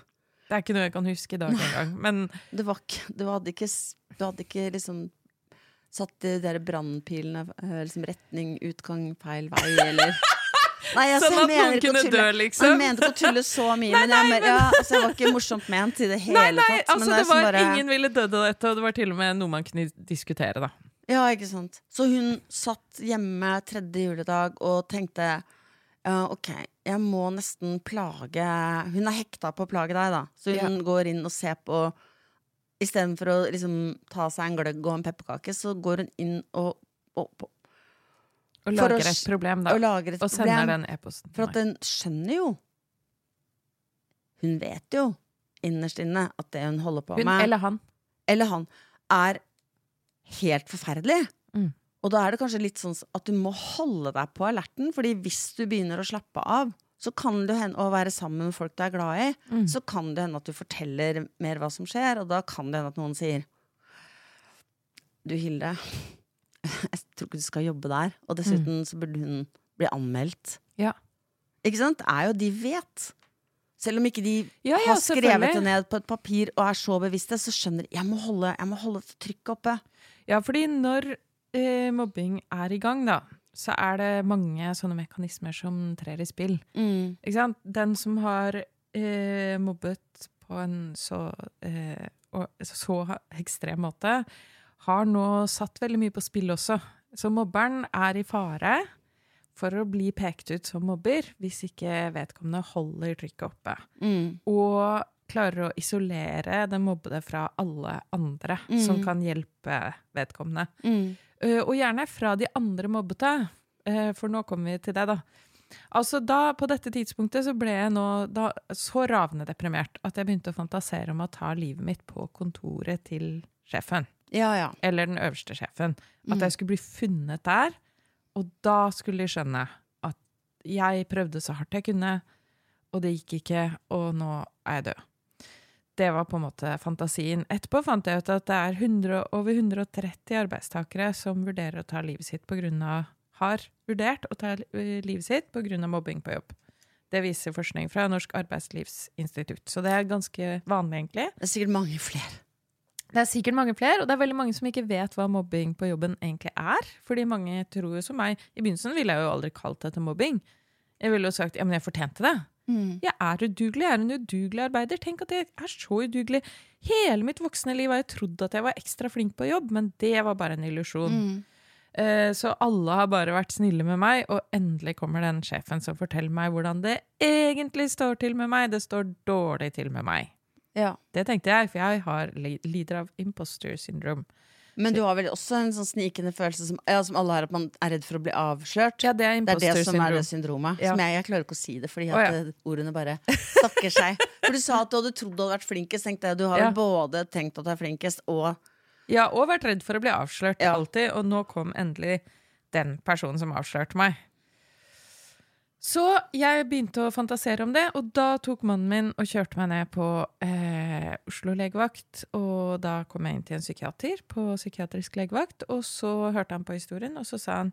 Det er ikke noe jeg kan huske i dag engang. Men Det var ikke Du hadde ikke, du hadde ikke liksom satt de der brannpilene eh, liksom retning, utgang, feil vei, eller [LAUGHS] Nei, altså, Sånn at noen kunne dø, liksom. Jeg mente ikke å tulle så mye, men, jeg, men ja, altså, jeg var ikke morsomt ment i det hele Nei, nei, tatt. altså det er var bare, Ingen ville dødd av dette, og det var til og med noe man kunne diskutere, da. Ja, ikke sant. Så hun satt hjemme tredje juledag og tenkte ja, ok, jeg må nesten plage Hun er hekta på å plage deg, da. Så hun går inn og ser på Istedenfor å liksom ta seg en gløgg og en pepperkake, så går hun inn og, og, og, lager å et problem, da. og lager et Og sender problem. den e-posten For at hun skjønner jo Hun vet jo innerst inne at det hun holder på Hun med, eller han. eller han, er helt forferdelig. Mm. Og da er det kanskje litt sånn at du må holde deg på alerten, Fordi hvis du begynner å slappe av, så kan det hende å være sammen med folk du er glad i, Mm. så kan det hende at du forteller mer hva som skjer, og da kan det hende at noen sier Du, Hilde, [LAUGHS] jeg tror ikke du skal jobbe der. Og dessuten så burde hun bli anmeldt. Ja. Ikke sant? Det er jo de vet. Selv om ikke de Ja, ja, har skrevet det ned på et papir og er så bevisste, så skjønner de jeg må holde, jeg må holde trykket oppe. Ja, fordi når eh, mobbing er i gang, da, så er det mange sånne mekanismer som trer i spill. Ikke sant? Den som har eh, mobbet på en så, eh, så ekstrem måte, har nå satt veldig mye på spill også. Så mobberen er i fare for å bli pekt ut som mobber hvis ikke vedkommende holder trykket oppe. Mm. Og klarer å isolere den mobbede fra alle andre som kan hjelpe vedkommende. Mm. Uh, og gjerne fra de andre mobbete, uh, for nå kommer vi til det, da. Altså da, På dette tidspunktet så ble jeg nå da, så ravende deprimert at jeg begynte å fantasere om å ta livet mitt på kontoret til sjefen. Ja, ja. Eller den øverste sjefen. At jeg skulle bli funnet der. Og da skulle de skjønne at jeg prøvde så hardt jeg kunne, og det gikk ikke, og nå er jeg død. Det var på en måte fantasien. Etterpå fant jeg ut at det er 100, over 130 arbeidstakere som vurderer å ta livet sitt på grunn av har vurdert å ta livet sitt pga. mobbing på jobb. Det viser forskning fra Norsk arbeidslivsinstitutt. Så det er ganske vanlig, egentlig. Det er sikkert mange flere. Det er sikkert mange flere, og det er veldig mange som ikke vet hva mobbing på jobben egentlig er. Fordi mange tror jo som meg I begynnelsen ville jeg jo aldri kalt dette mobbing. Jeg ville jo sagt ja, men jeg fortjente det. Jeg er udugelig, jeg er en udugelig arbeider. Tenk at jeg er så udugelig. Hele mitt voksne liv har jeg trodd at jeg var ekstra flink på jobb, men det var bare en illusjon. Eh, Så alle har bare vært snille med meg, og endelig kommer den sjefen som forteller meg hvordan det egentlig står til med meg. Det står dårlig til med meg. Ja. Det tenkte jeg, for jeg har lider av imposter syndrome. Men du har vel også en sånn snikende følelse som, ja, som alle har, at man er redd for å bli avslørt? Ja, det er Det er det som er det syndrome. syndromet. Ja. Som jeg, jeg klarer ikke å si det, fordi at eh, ordene bare stakker seg. For du sa at du hadde trodd du hadde vært flinkest. Tenkte jeg, Du har vel både tenkt at du er flinkest, og Ja, og vært redd for å bli avslørt alltid, og nå kom endelig den personen som avslørte meg. Så jeg begynte å fantasere om det, og da tok mannen min og kjørte meg ned på eh, Oslo legevakt. Og da kom jeg inn til en psykiater på psykiatrisk legevakt, og så hørte han på historien, og så sa han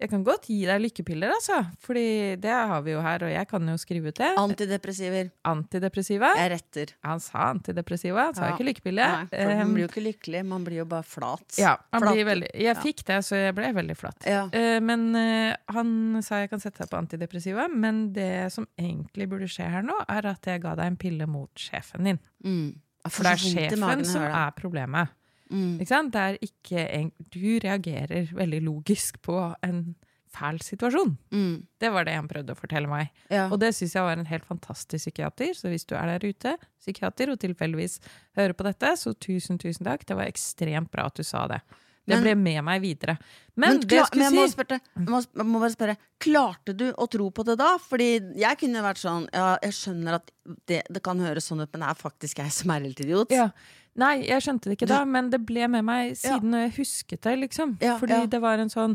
jeg kan godt gi deg lykkepiller, altså, fordi det har vi jo her, og jeg kan jo skrive ut det. antidepressiver. Antidepressiva. Jeg retter. Han sa antidepressiva, han sa Ja. ikke lykkepille. Nei, for man Um, blir jo ikke lykkelig, man blir jo bare flat. ja, veldig, jeg fikk det, så jeg ble veldig flat. Ja. Eh, men eh, han sa jeg kan sette deg på antidepressiva, men det som egentlig burde skje her nå, er at jeg ga deg en pille mot sjefen din. Mm. For det er sjefen som er problemet. Mm. Ikke sant? Det er ikke en, du reagerer veldig logisk på en fæl situasjon. Mm. Det var det han prøvde å fortelle meg. Ja. Og det syns jeg var en helt fantastisk psykiater. Så hvis du er der ute, psykiater, og tilfeldigvis hører på dette, så tusen, tusen takk. Det var ekstremt bra at du sa det. Det Men- ble med meg videre. Men, Men, jeg men jeg må, spørre, jeg, må, jeg må bare spørre Klarte du å tro på det da? Fordi jeg kunne vært sånn Ja, jeg skjønner at det, det kan høres sånn ut, men det er faktisk jeg som er helt idiot. ja. Nei, jeg skjønte det ikke da, men det ble med meg siden jeg husket det, liksom. Ja, Fordi ja. det var en sånn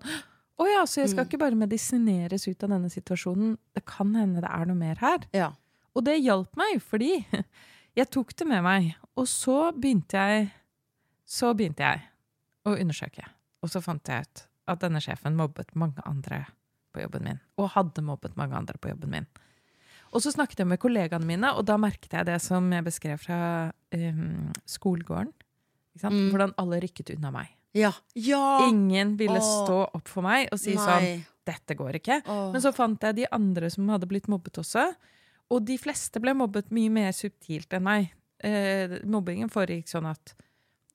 Å ja, så jeg skal Mm. ikke bare medisineres ut av denne situasjonen. Det kan hende det er noe mer her. Ja. Og det hjalp meg, fordi jeg tok det med meg. Og så begynte jeg Så begynte jeg å undersøke. Og så fant jeg ut at denne sjefen mobbet mange andre på jobben min. Og hadde mobbet mange andre på jobben min. Og så snakket jeg med kollegaene mine, og da merket jeg det som jeg beskrev fra um, skolegården. Mm. Hvordan alle rykket unna meg. Ja. ja. Ingen ville Åh. stå opp for meg og si sånn Dette går ikke. Åh. Men så fant jeg de andre som hadde blitt mobbet også. Og de fleste ble mobbet mye mer subtilt enn meg. Eh, mobbingen foregikk sånn at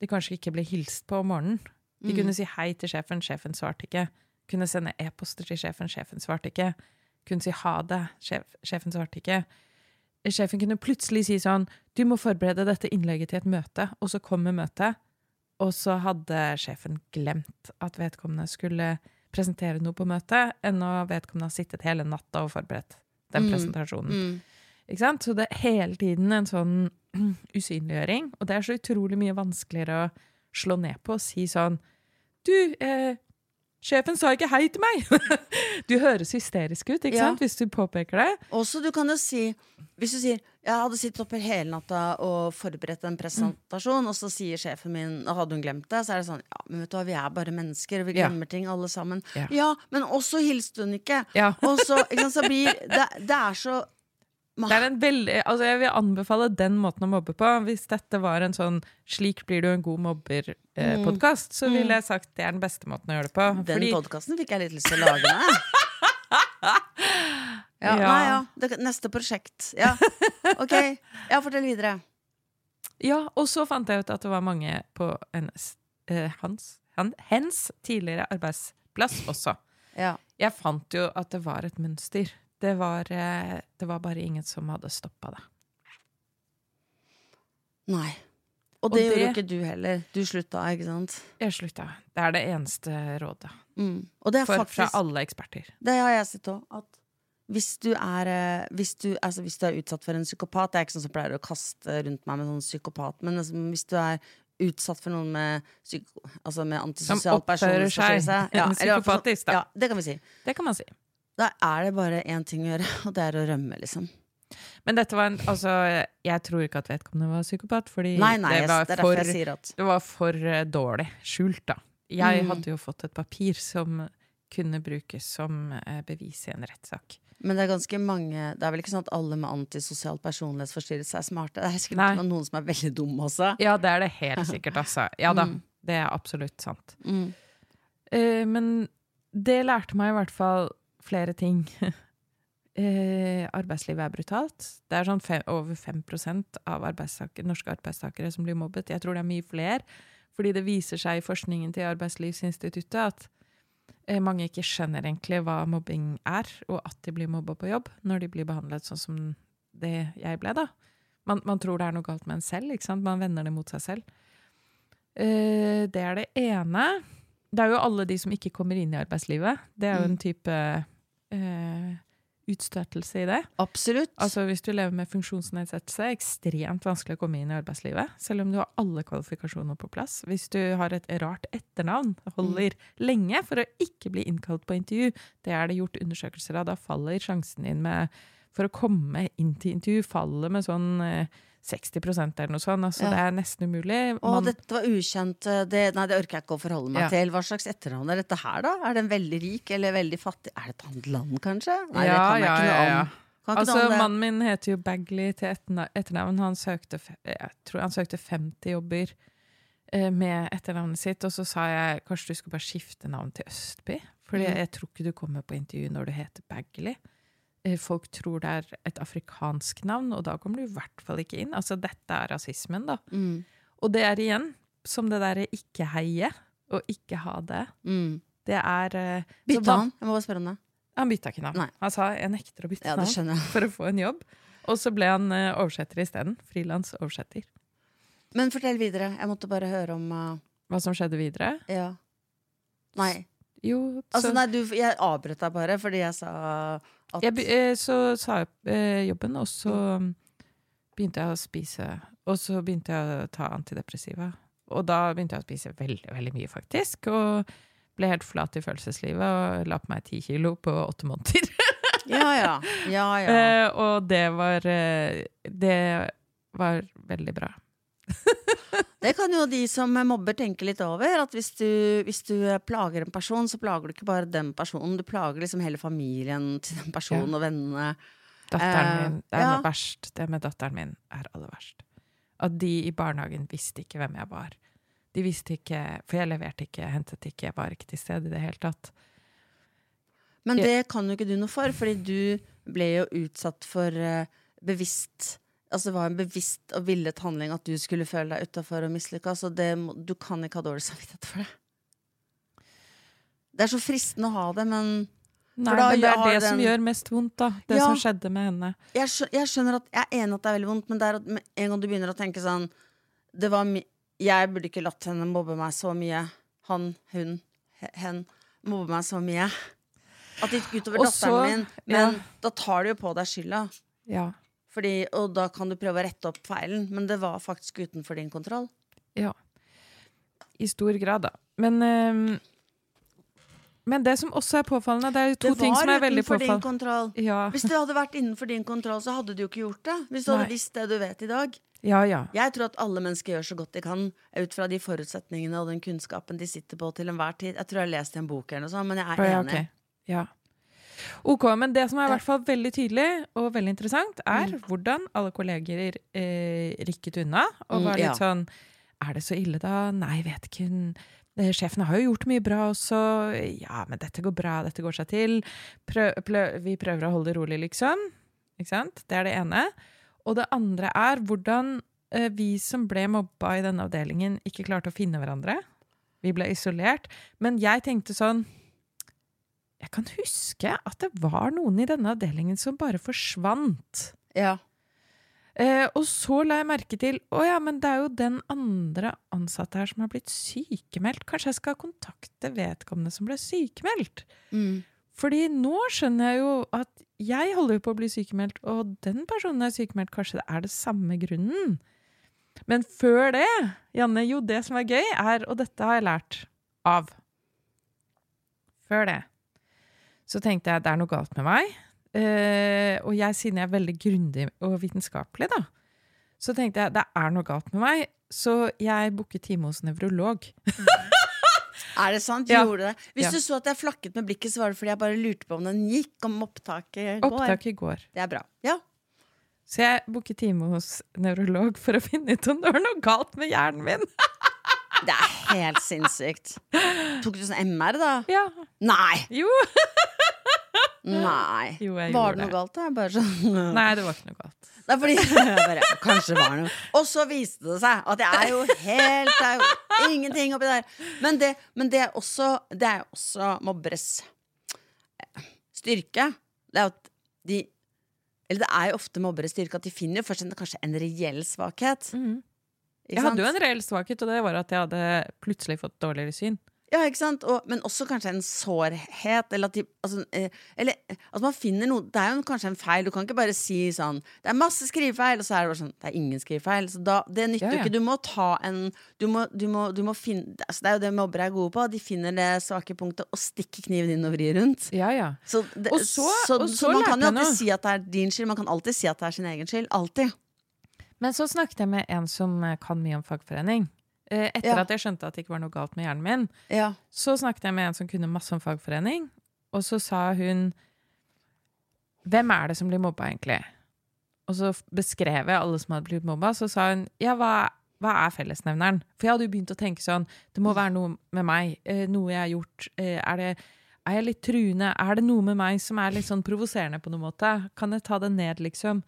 de kanskje ikke ble hilst på om morgenen. De Mm. kunne si hei til sjefen, sjefen svarte ikke. Kunne sende e-poster til sjefen, sjefen svarte ikke. Kunne si ha det, sjef, sjefen svarte ikke. Sjefen kunne plutselig si sånn Du må forberede dette innlegget til et møte, og så kommer møtet. Og så hadde sjefen glemt at vedkommende skulle presentere noe på møtet, enn å vedkommende har sittet hele natta og forberedt den Mm. presentasjonen. Mm. Ikke sant? Så det er hele tiden en sånn [CLEARS THROAT] usynliggjøring. Og det er så utrolig mye vanskeligere å slå ned på og si sånn Du, eh, sjefen sa ikke hei til meg! [LAUGHS] du høres hysterisk ut, ikke Ja. sant, hvis du påpeker det. Også du kan jo si Hvis du sier jeg hadde sittet oppe hele natta og forberedt en presentasjon, og så sier sjefen min og hadde hun glemt det, så er det sånn Ja, men vet du hva, vi er bare mennesker, og vi Ja. glemmer ting alle sammen. Ja. Ja, men også hilste hun ikke. Ja. Og så, ikke sant, så blir det, det er så veldig, altså jeg vil anbefale den måten å mobbe på. Hvis dette var en sånn 'slik blir du en god mobber'-podkast, så ville jeg sagt det er den beste måten å gjøre det på. Den Fordi, podkasten fikk jeg litt lyst til å lage meg. [LAUGHS] Ja, Ja. Nei, ja. Det, neste prosjekt. Ja. Ok. Ja, fortell videre. ja, og så fant jeg ut at det var mange på hennes, eh, hans, han, hens tidligere arbeidsplass også. Ja. Jeg fant jo at det var et mønster. Det var, eh, det var bare ingen som hadde stoppa det. Nei. Og Og det gjorde jo ikke du heller. Du slutta, ikke sant? Jeg slutta. Det er det eneste rådet Mm. Det for, fra alle eksperter. Det har jeg sett òg. At hvis du, er, eh, hvis, du, altså hvis du er utsatt for en psykopat Det er ikke sånn som pleier å kaste rundt meg med sånn psykopat, men altså, hvis du er utsatt for noen med, psyko, altså med antisosial oppfører seg personlighetsforstyrrelse [LAUGHS] ja, psykopatisk, da. Ja, det kan vi si. Det kan man si. Da er det bare én ting å gjøre, [LAUGHS] og det er å rømme, liksom. Men dette var en Altså, jeg tror ikke at vedkommende var psykopat, fordi Nei, nei, det, var yes, for, at det var for uh, dårlig skjult, da. Jeg Mm. hadde jo fått et papir som kunne brukes som uh, bevis i en rettssak. Men det er ganske mange Det er vel ikke sånn at alle med antisosial personlighetsforstyrrelse er smarte? Det er sikkert Nei. noen som er veldig dumme også. Ja, det er det helt [LAUGHS] sikkert, altså. Ja da, Mm. det er absolutt sant. Mm. Uh, men det lærte meg i hvert fall flere ting. [LAUGHS] Eh, arbeidslivet er brutalt. Det er sånn fem, over 5% av arbeidstaker, norske arbeidstakere som blir mobbet. Jeg tror det er mye flere, fordi det viser seg i forskningen til Arbeidslivsinstituttet at eh, mange ikke skjønner egentlig hva mobbing er, og at de blir mobba på jobb når de blir behandlet sånn som det jeg ble, da. Man, man tror det er noe galt med en selv, ikke sant? Man vender det mot seg selv. Eh, det er det ene. Det er jo alle de som ikke kommer inn i arbeidslivet. Det er jo Mm. en type eh, utstøtelse i det. Absolutt. Altså Hvis du lever med funksjonsnedsettelse, er det ekstremt vanskelig å komme inn i arbeidslivet. Selv om du har alle kvalifikasjoner på plass. Hvis du har et rart etternavn, holder lenge for å ikke bli innkalt på intervju. Det er det gjort undersøkelser av. Da faller sjansen din med, for å komme inn til intervju faller med sånn eh, 60 eller noe sånt. Altså, Ja. Det er nesten umulig. Å, Man- dette var ukjent. eh, Det, nei, det orker jeg ikke å forholde meg Ja. til. Hva slags etternavn er dette her, da? Er den veldig rik eller veldig fattig? Er det et annet land, kanskje? Nei, det Ja, kan jeg ikke noe om. Altså, det. Mannen min heter jo Bagley til etternavn. Han søkte, jeg tror han søkte 50 jobber eh, med etternavnet sitt, og så sa jeg kanskje du skulle bare skifte navn til Østby? Fordi Mm. jeg tror ikke du kommer på intervju når du heter Bagley. Eh, Folk tror det er et afrikansk navn, og da kommer du i hvert fall ikke inn. Altså, dette er rasismen, da. Mm, Og det er igjen som det derre ikke heie og ikke ha det. mm. Det er uh, så Bytta han? Jeg må bare spørre om det. Han bytta ikke navn. Nei. Han sa jeg nekter å bytte Ja, navn for å få en jobb. Og så ble han uh, oversetter isteden. Frilansoversetter. Men fortell videre. Jeg måtte bare høre om uh, Hva som skjedde videre? Ja. Nei. Jo, så, Altså, nei, du, jeg avbrøt deg bare fordi jeg sa at jeg, eh, så sa jeg eh, jobben, og så begynte jeg å spise. Og så begynte jeg å ta antidepressiva. Og da begynte jeg å spise veldig, veldig mye, faktisk. Og ble helt flat i følelseslivet og la på meg ti kilo på åtte måneder. [LAUGHS] Ja, ja. ja, ja. Eh, og det var Det var veldig bra. [LAUGHS] Det kan jo de som mobber tenke litt over. At hvis du, hvis du plager en person, så plager du ikke bare den personen. Du plager liksom hele familien til den personen Ja. og vennene. Datteren Eh, min, det er ja. noe verst. Det med datteren min er aller verst. At de i barnehagen visste ikke hvem jeg var. De visste ikke, for jeg leverte ikke, hentet ikke, var ikke til stede i det hele tatt. Men det kan jo ikke du noe for, fordi du ble jo utsatt for eh, bevisst Altså det var en bevisst og villet handling at du skulle føle deg utafor og mislykka. Så det, du kan ikke ha dårlig samvittighet for det. Det er så fristende å ha det, men Nei, da men det er det det som gjør mest vondt, da. Det Ja. som skjedde med henne. jeg, skjø jeg skjønner at Jeg er enig at det er veldig vondt, men det er at en gang du begynner å tenke sånn det var Jeg burde ikke latt henne mobbe meg så mye. Han, hun, hen mobbe meg så mye. At det gikk utover datteren min. Men ja. da tar du jo på deg skylda. Ja. Fordi, og da kan du prøve å rette opp feilen, men det var faktisk utenfor din kontroll. Ja. I stor grad, da. Men, øh, men det som også er påfallende, det er to det ting som er veldig utenfor din kontroll. Ja. Hvis det hadde vært innenfor din kontroll, så hadde du jo ikke gjort det. Hvis du Nei. hadde visst det du vet i dag. ja, ja. Jeg tror at alle mennesker gjør så godt de kan ut fra de forutsetningene og den kunnskapen de sitter på til enhver tid. Jeg tror jeg har lest i en bok eller noe sånt, men jeg er enig. ja, enig. ok. Ja. Ok, men det som er i hvert fall veldig tydelig og veldig interessant, er Mm. hvordan alle kolleger eh, rykket unna. Og Mm, var litt sånn Er det så ille, da? Nei, vet ikke. Hun eh, Sjefen har jo gjort mye bra også. Ja, men dette går bra, dette går seg til. Prøv, prøv, vi prøver å holde det rolig, liksom. Ikke sant? Det er det ene. Og det andre er hvordan eh, vi som ble mobba i denne avdelingen, ikke klarte å finne hverandre. Vi ble isolert. Men jeg tenkte sånn Jeg kan huske at det var noen i denne avdelingen som bare forsvant. Ja. Eh, og så la jeg merke til Å ja, men det er jo den andre ansatte her som har blitt sykemeldt. Kanskje jeg skal kontakte vedkommende som ble sykemeldt? Mm. Fordi nå skjønner jeg jo at jeg holder på å bli sykemeldt, og den personen er sykemeldt. Kanskje det er det samme grunnen? Men før det, Janne, jo, det som er gøy, er Og dette har jeg lært av. Før det så tenkte jeg det er noe galt med meg. Uh, og jeg, siden jeg er veldig grundig og vitenskapelig, da, så tenkte jeg det er noe galt med meg. Så jeg booket time hos nevrolog. [LAUGHS] Er det sant? Ja. Gjorde det? Hvis Ja. du så at jeg flakket med blikket, så var det fordi jeg bare lurte på om den gikk, om opptaket går. Opptaket går. Det er bra. Ja. Så jeg booket time hos nevrolog for å finne ut om det var noe galt med hjernen min. [LAUGHS] Det er helt sinnssykt. Tok du sånn MR, da? Ja, Nei! jo. [LAUGHS] Nei. Jo, jeg Var det noe det. galt, da? Bare sånn Nei, det var ikke noe galt. [LAUGHS] Det er fordi bare, Kanskje det var noe. Og så viste det seg at jeg er jo helt Det er jo ingenting oppi der. Men det, men det er også Det er også mobberes eh, styrke. Det er at de Eller det er jo ofte mobberes styrke at de finner jo først en, kanskje en reell svakhet. Ikke Mhm. Jeg hadde jo en reell svakhet, og det var at jeg hadde plutselig fått dårligere syn. Ja, ikke sant? Og, men også kanskje en sårhet. Eller at, de, altså, eh, eller altså man finner noe Det er jo kanskje en feil. Du kan ikke bare si sånn Det er masse skrivefeil, og så er det bare sånn Det er ingen skrivefeil. Så da, det nytter Ja, jo ja. ikke. Du må ta en Du må, du må, du må finne altså, Det er jo det mobbere er gode på. De finner det svake punktet og stikker kniven inn og vrir rundt. Ja, ja. Så, det, Og så- så, og så, så man kan jo alltid si at det er din skyld. Man kan alltid si at det er sin egen skyld. Alltid. Men så snakket jeg med en som kan mye om fagforening. Eh, Etter Ja. at jeg skjønte at det ikke var noe galt med hjernen min, Ja. så snakket jeg med en som kunne masse om fagforening, og så sa hun Hvem er det som blir mobba, egentlig? Og så beskrev jeg alle som hadde blitt mobba, så sa hun ja, hva, hva er fellesnevneren? For jeg hadde jo begynt å tenke sånn, det må være noe med meg, eh, noe jeg har gjort. Eh, er, det, er jeg litt truende? Er det noe med meg som er litt sånn provoserende på noen måte? Kan jeg ta det ned, liksom?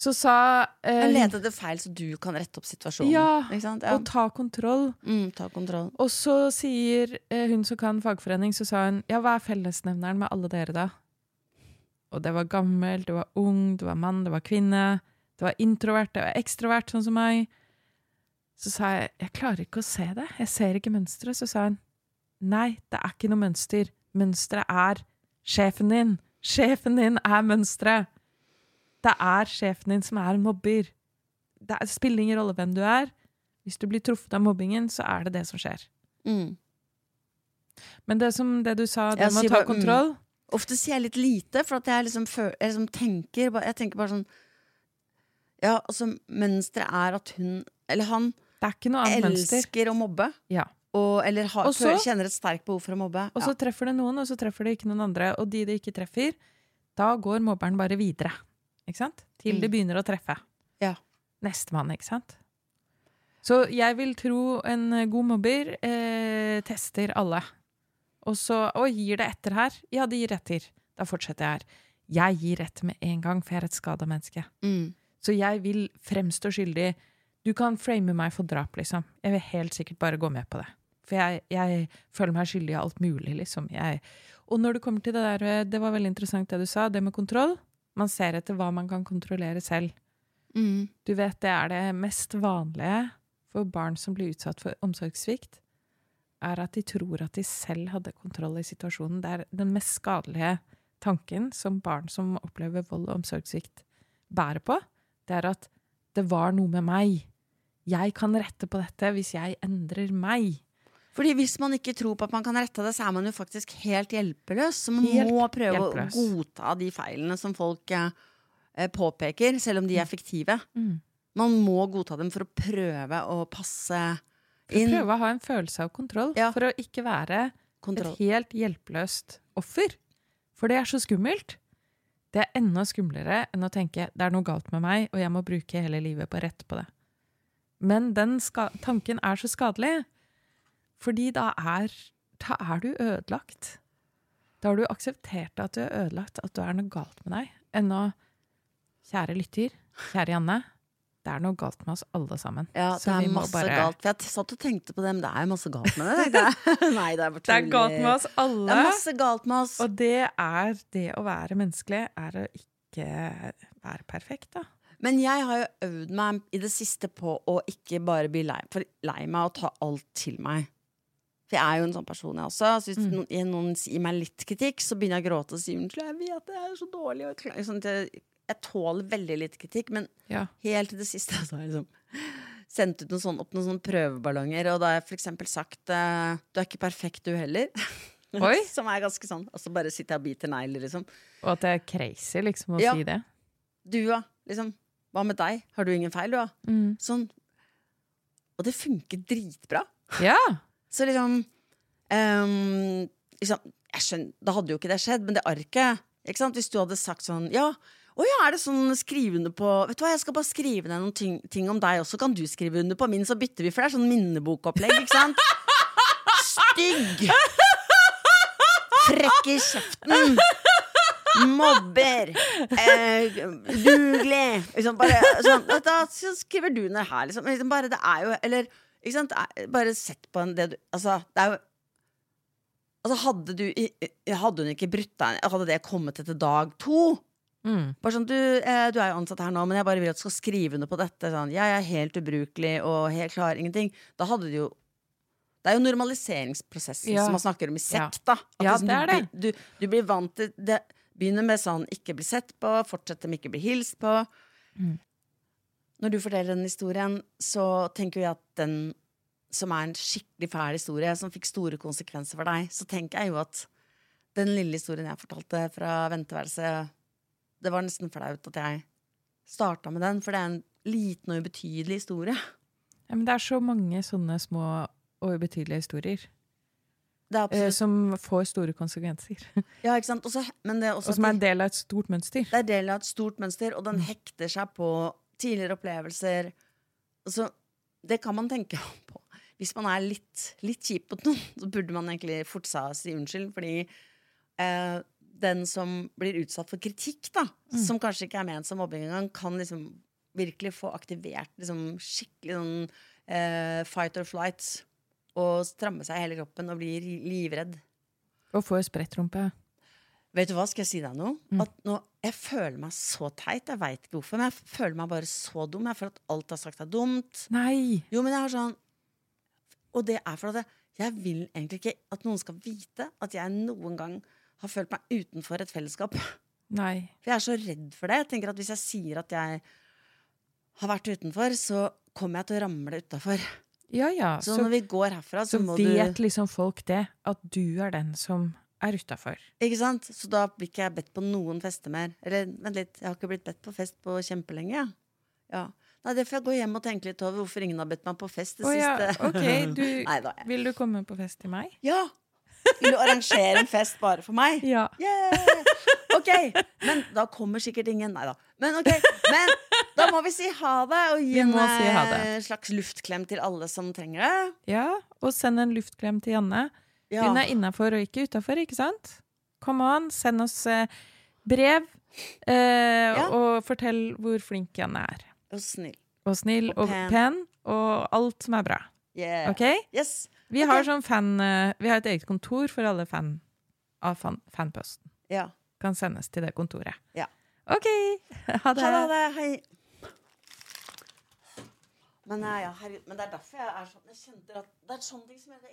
Så sa eh, Men lete etter feil, så du kan rette opp situasjonen. Ja? Ja. Og ta kontroll. Mm, ta kontroll. Og så sier eh, hun som kan fagforening, så sa hun ja, hva er fellesnevneren med alle dere, da? Og det var gammel, det var ung, det var mann, det var kvinne. Det var introvert, det var ekstrovert, sånn som meg. Så sa jeg jeg klarer ikke å se det, jeg ser ikke mønsteret. Så sa hun nei, det er ikke noe mønster. Mønsteret er sjefen din. Sjefen din er mønsteret. Det er sjefen din som er mobber. Det er- spiller ingen rolle hvem du er. Hvis du blir truffet av mobbingen, så er det det som skjer. Mm. Men det som det du sa, det med å ta mm. kontroll Ofte sier jeg litt lite, for jeg liksom, jeg liksom tenker Jeg tenker bare sånn Ja, altså, mønsteret er at hun Eller han er annet mønster. elsker å mobbe. Ja. Og, eller har, Og så- føler- kjenner et sterkt behov for å mobbe. Og så treffer det noen, og så treffer det ikke noen andre. Og de det ikke treffer, da går mobberen bare videre. Ikke sant? Til Mm. det begynner å treffe. Ja. Nestemann, ikke sant? Så jeg vil tro en eh, god mobber eh, tester alle. Og så Å, gir det etter her? Ja, det gir etter. Da fortsetter jeg her. Jeg gir etter med en gang, for jeg er et skada menneske. Mm. Så jeg vil fremstå skyldig. Du kan frame meg for drap, liksom. Jeg vil helt sikkert bare gå med på det. For jeg, jeg føler meg skyldig i alt mulig, liksom. Jeg, og når det kommer til det der eh, Det var veldig interessant det du sa, det med kontroll. Man ser etter hva man kan kontrollere selv. Mm. Du vet, det er det mest vanlige for barn som blir utsatt for omsorgssvikt, er at de tror at de selv hadde kontroll i situasjonen. Det er den mest skadelige tanken som barn som opplever vold og omsorgssvikt, bærer på. Det er at det var noe med meg. Jeg kan rette på dette hvis jeg endrer meg. Fordi hvis man ikke tror på at man kan rette det, så er man jo faktisk helt hjelpeløs. Så man Helt må prøve hjelpeløs. å godta de feilene som folk eh, eh, påpeker, selv om de er fiktive. Man må godta dem for å prøve å passe inn. prøve å ha en følelse av kontroll, Ja. for å ikke være Kontroll. et helt hjelpeløst offer. For det er så skummelt. Det er enda skumlere enn å tenke det er noe galt med meg, og jeg må bruke hele livet på å rette på det. Men den tanken er så skadelig, fordi da er, da er du ødelagt. Da har du akseptert at du er ødelagt, at det er noe galt med deg. Ennå, kjære lytter, kjære Janne, det er noe galt med oss alle sammen. Ja, det vi er masse bare- galt. For jeg satt og tenkte på det, men det er masse galt med det. [LAUGHS] Nei, det er bare Det er galt med oss alle. Det er masse galt med oss. Og det er det å være menneskelig, er å ikke være perfekt, da. Men jeg har jo øvd meg i det siste på å ikke bare bli lei, for lei meg og ta alt til meg. For jeg er jo en sånn person, jeg også. Så hvis noen, noen gir meg litt kritikk, så begynner jeg å gråte og si unnskyld. Jeg vet det er så dårlig. Og jeg, sånn jeg, jeg tåler veldig litt kritikk, men Ja. helt til det siste [LAUGHS] så har jeg liksom sendt ut noen sånn, opp noen sånne prøveballonger, og da har jeg for eksempel sagt eh, Du er ikke perfekt, du heller. [LAUGHS] Oi. Som er ganske sånn. Og så bare sitter jeg og biter negler, liksom. Og at det er crazy, liksom, å Ja. si det. Du, ja. Liksom. Hva med deg? Har du ingen feil, du, da? Mm. Sånn. Og det funker dritbra. Ja. Så liksom, um, liksom skjønner, Da hadde jo ikke det skjedd, men det arket? Hvis du hadde sagt sånn Ja, å ja, er det sånn skrivende på Vet du hva, jeg skal bare skrive ned noen ting, ting om deg, og så kan du skrive under på min, så bytter vi, for det er sånn minnebokopplegg, ikke sant? Stygg! Frekk i kjeften! Mobber! Eh, dugelig! Liksom bare, sånn, så skriver du ned her, liksom. liksom. Bare det er jo Eller ikke sant? er- Bare sett på en det du Altså, det er jo Altså, hadde du Hadde hun ikke brutt deg Hadde det kommet etter dag to? Mm. Bare sånn, du, eh, du er jo ansatt her nå, men jeg bare vil at du skal skrive under på dette. Sånn, jeg er helt ubrukelig og helt klar, ingenting. Da hadde du jo Det er jo normaliseringsprosessen Ja. som man snakker om i sekt, da. At Ja, liksom det er du, det. blir- Du, du blir vant til det. Begynner med sånn ikke bli sett på, fortsetter med ikke bli hilst på. Mm. Når du forteller den historien, så tenker jeg at den som er en skikkelig fæl historie, som fikk store konsekvenser for deg, så tenker jeg jo at den lille historien jeg fortalte fra venteværelset, det var nesten flaut at jeg starta med den, for det er en liten og ubetydelig historie. ja. Men det er så mange sånne små og ubetydelige historier Det er eh, absolutt, som får store konsekvenser. [LAUGHS] ja, ikke sant? Også, men det er også Og som er en del av et stort mønster. det er del av et stort mønster, og den hekter seg på tidligere opplevelser. Så det kan man tenke [LAUGHS] på. Hvis man er litt, litt kjip mot noen, så burde man egentlig forte seg å si unnskyld, fordi eh, den som blir utsatt for kritikk, da, som kanskje ikke er ment som mobbing engang, kan liksom virkelig få aktivert liksom, skikkelig sånn eh, fight or flight. Og stramme seg i hele kroppen og bli livredd. Og får sprettrumpe. Vet du hva, skal jeg si deg noe? At nå, jeg føler meg så teit. Jeg veit ikke hvorfor, men jeg føler meg bare så dum. Jeg føler at alt jeg har sagt, er dumt. Nei! Jo, men jeg har sånn Og det er for at jeg, vil egentlig ikke at noen skal vite at jeg noen gang har følt meg utenfor et fellesskap. Nei. For jeg er så redd for det. Jeg tenker at Hvis jeg sier at jeg har vært utenfor, så kommer jeg til å ramle utafor. Ja ja, Så, så, når vi går herfra, så, så må vet liksom folk det, at du er den som er utafor. Ikke sant? Så da blir ikke jeg bedt på noen fester mer. Eller vent litt, jeg har ikke blitt bedt på fest på kjempelenge. Ja. ja. Nei, det får jeg gå hjem og tenke litt over hvorfor ingen har bedt meg på fest det siste [LAUGHS] ja, ok, du Neida. Vil du komme på fest til meg? Ja! Vil du arrangere en fest bare for meg? [LAUGHS] Ja. Yeah! Ok, men da kommer sikkert ingen. Nei da. Men ok, men da må vi si ha det, og gi en si eh, slags luftklem til alle som trenger det. ja. Og send en luftklem til Janne. Ja. Hun er innafor og ikke utafor, ikke sant? Come on, send oss eh, brev, eh, Ja. og fortell hvor flink Janne er. Og snill. Og snill Og og pen. pen, og alt som er bra. Yeah. OK? Yes. Vi okay. har sånn fan eh, Vi har et eget kontor for alle fan av fan, fanposten. Ja. Kan sendes til det kontoret. Ja. OK! [LAUGHS] Ha det. Ha det. Hei. Men, ja, herregud, men det er derfor jeg er sånn Jeg kjente at det er sånne ting som det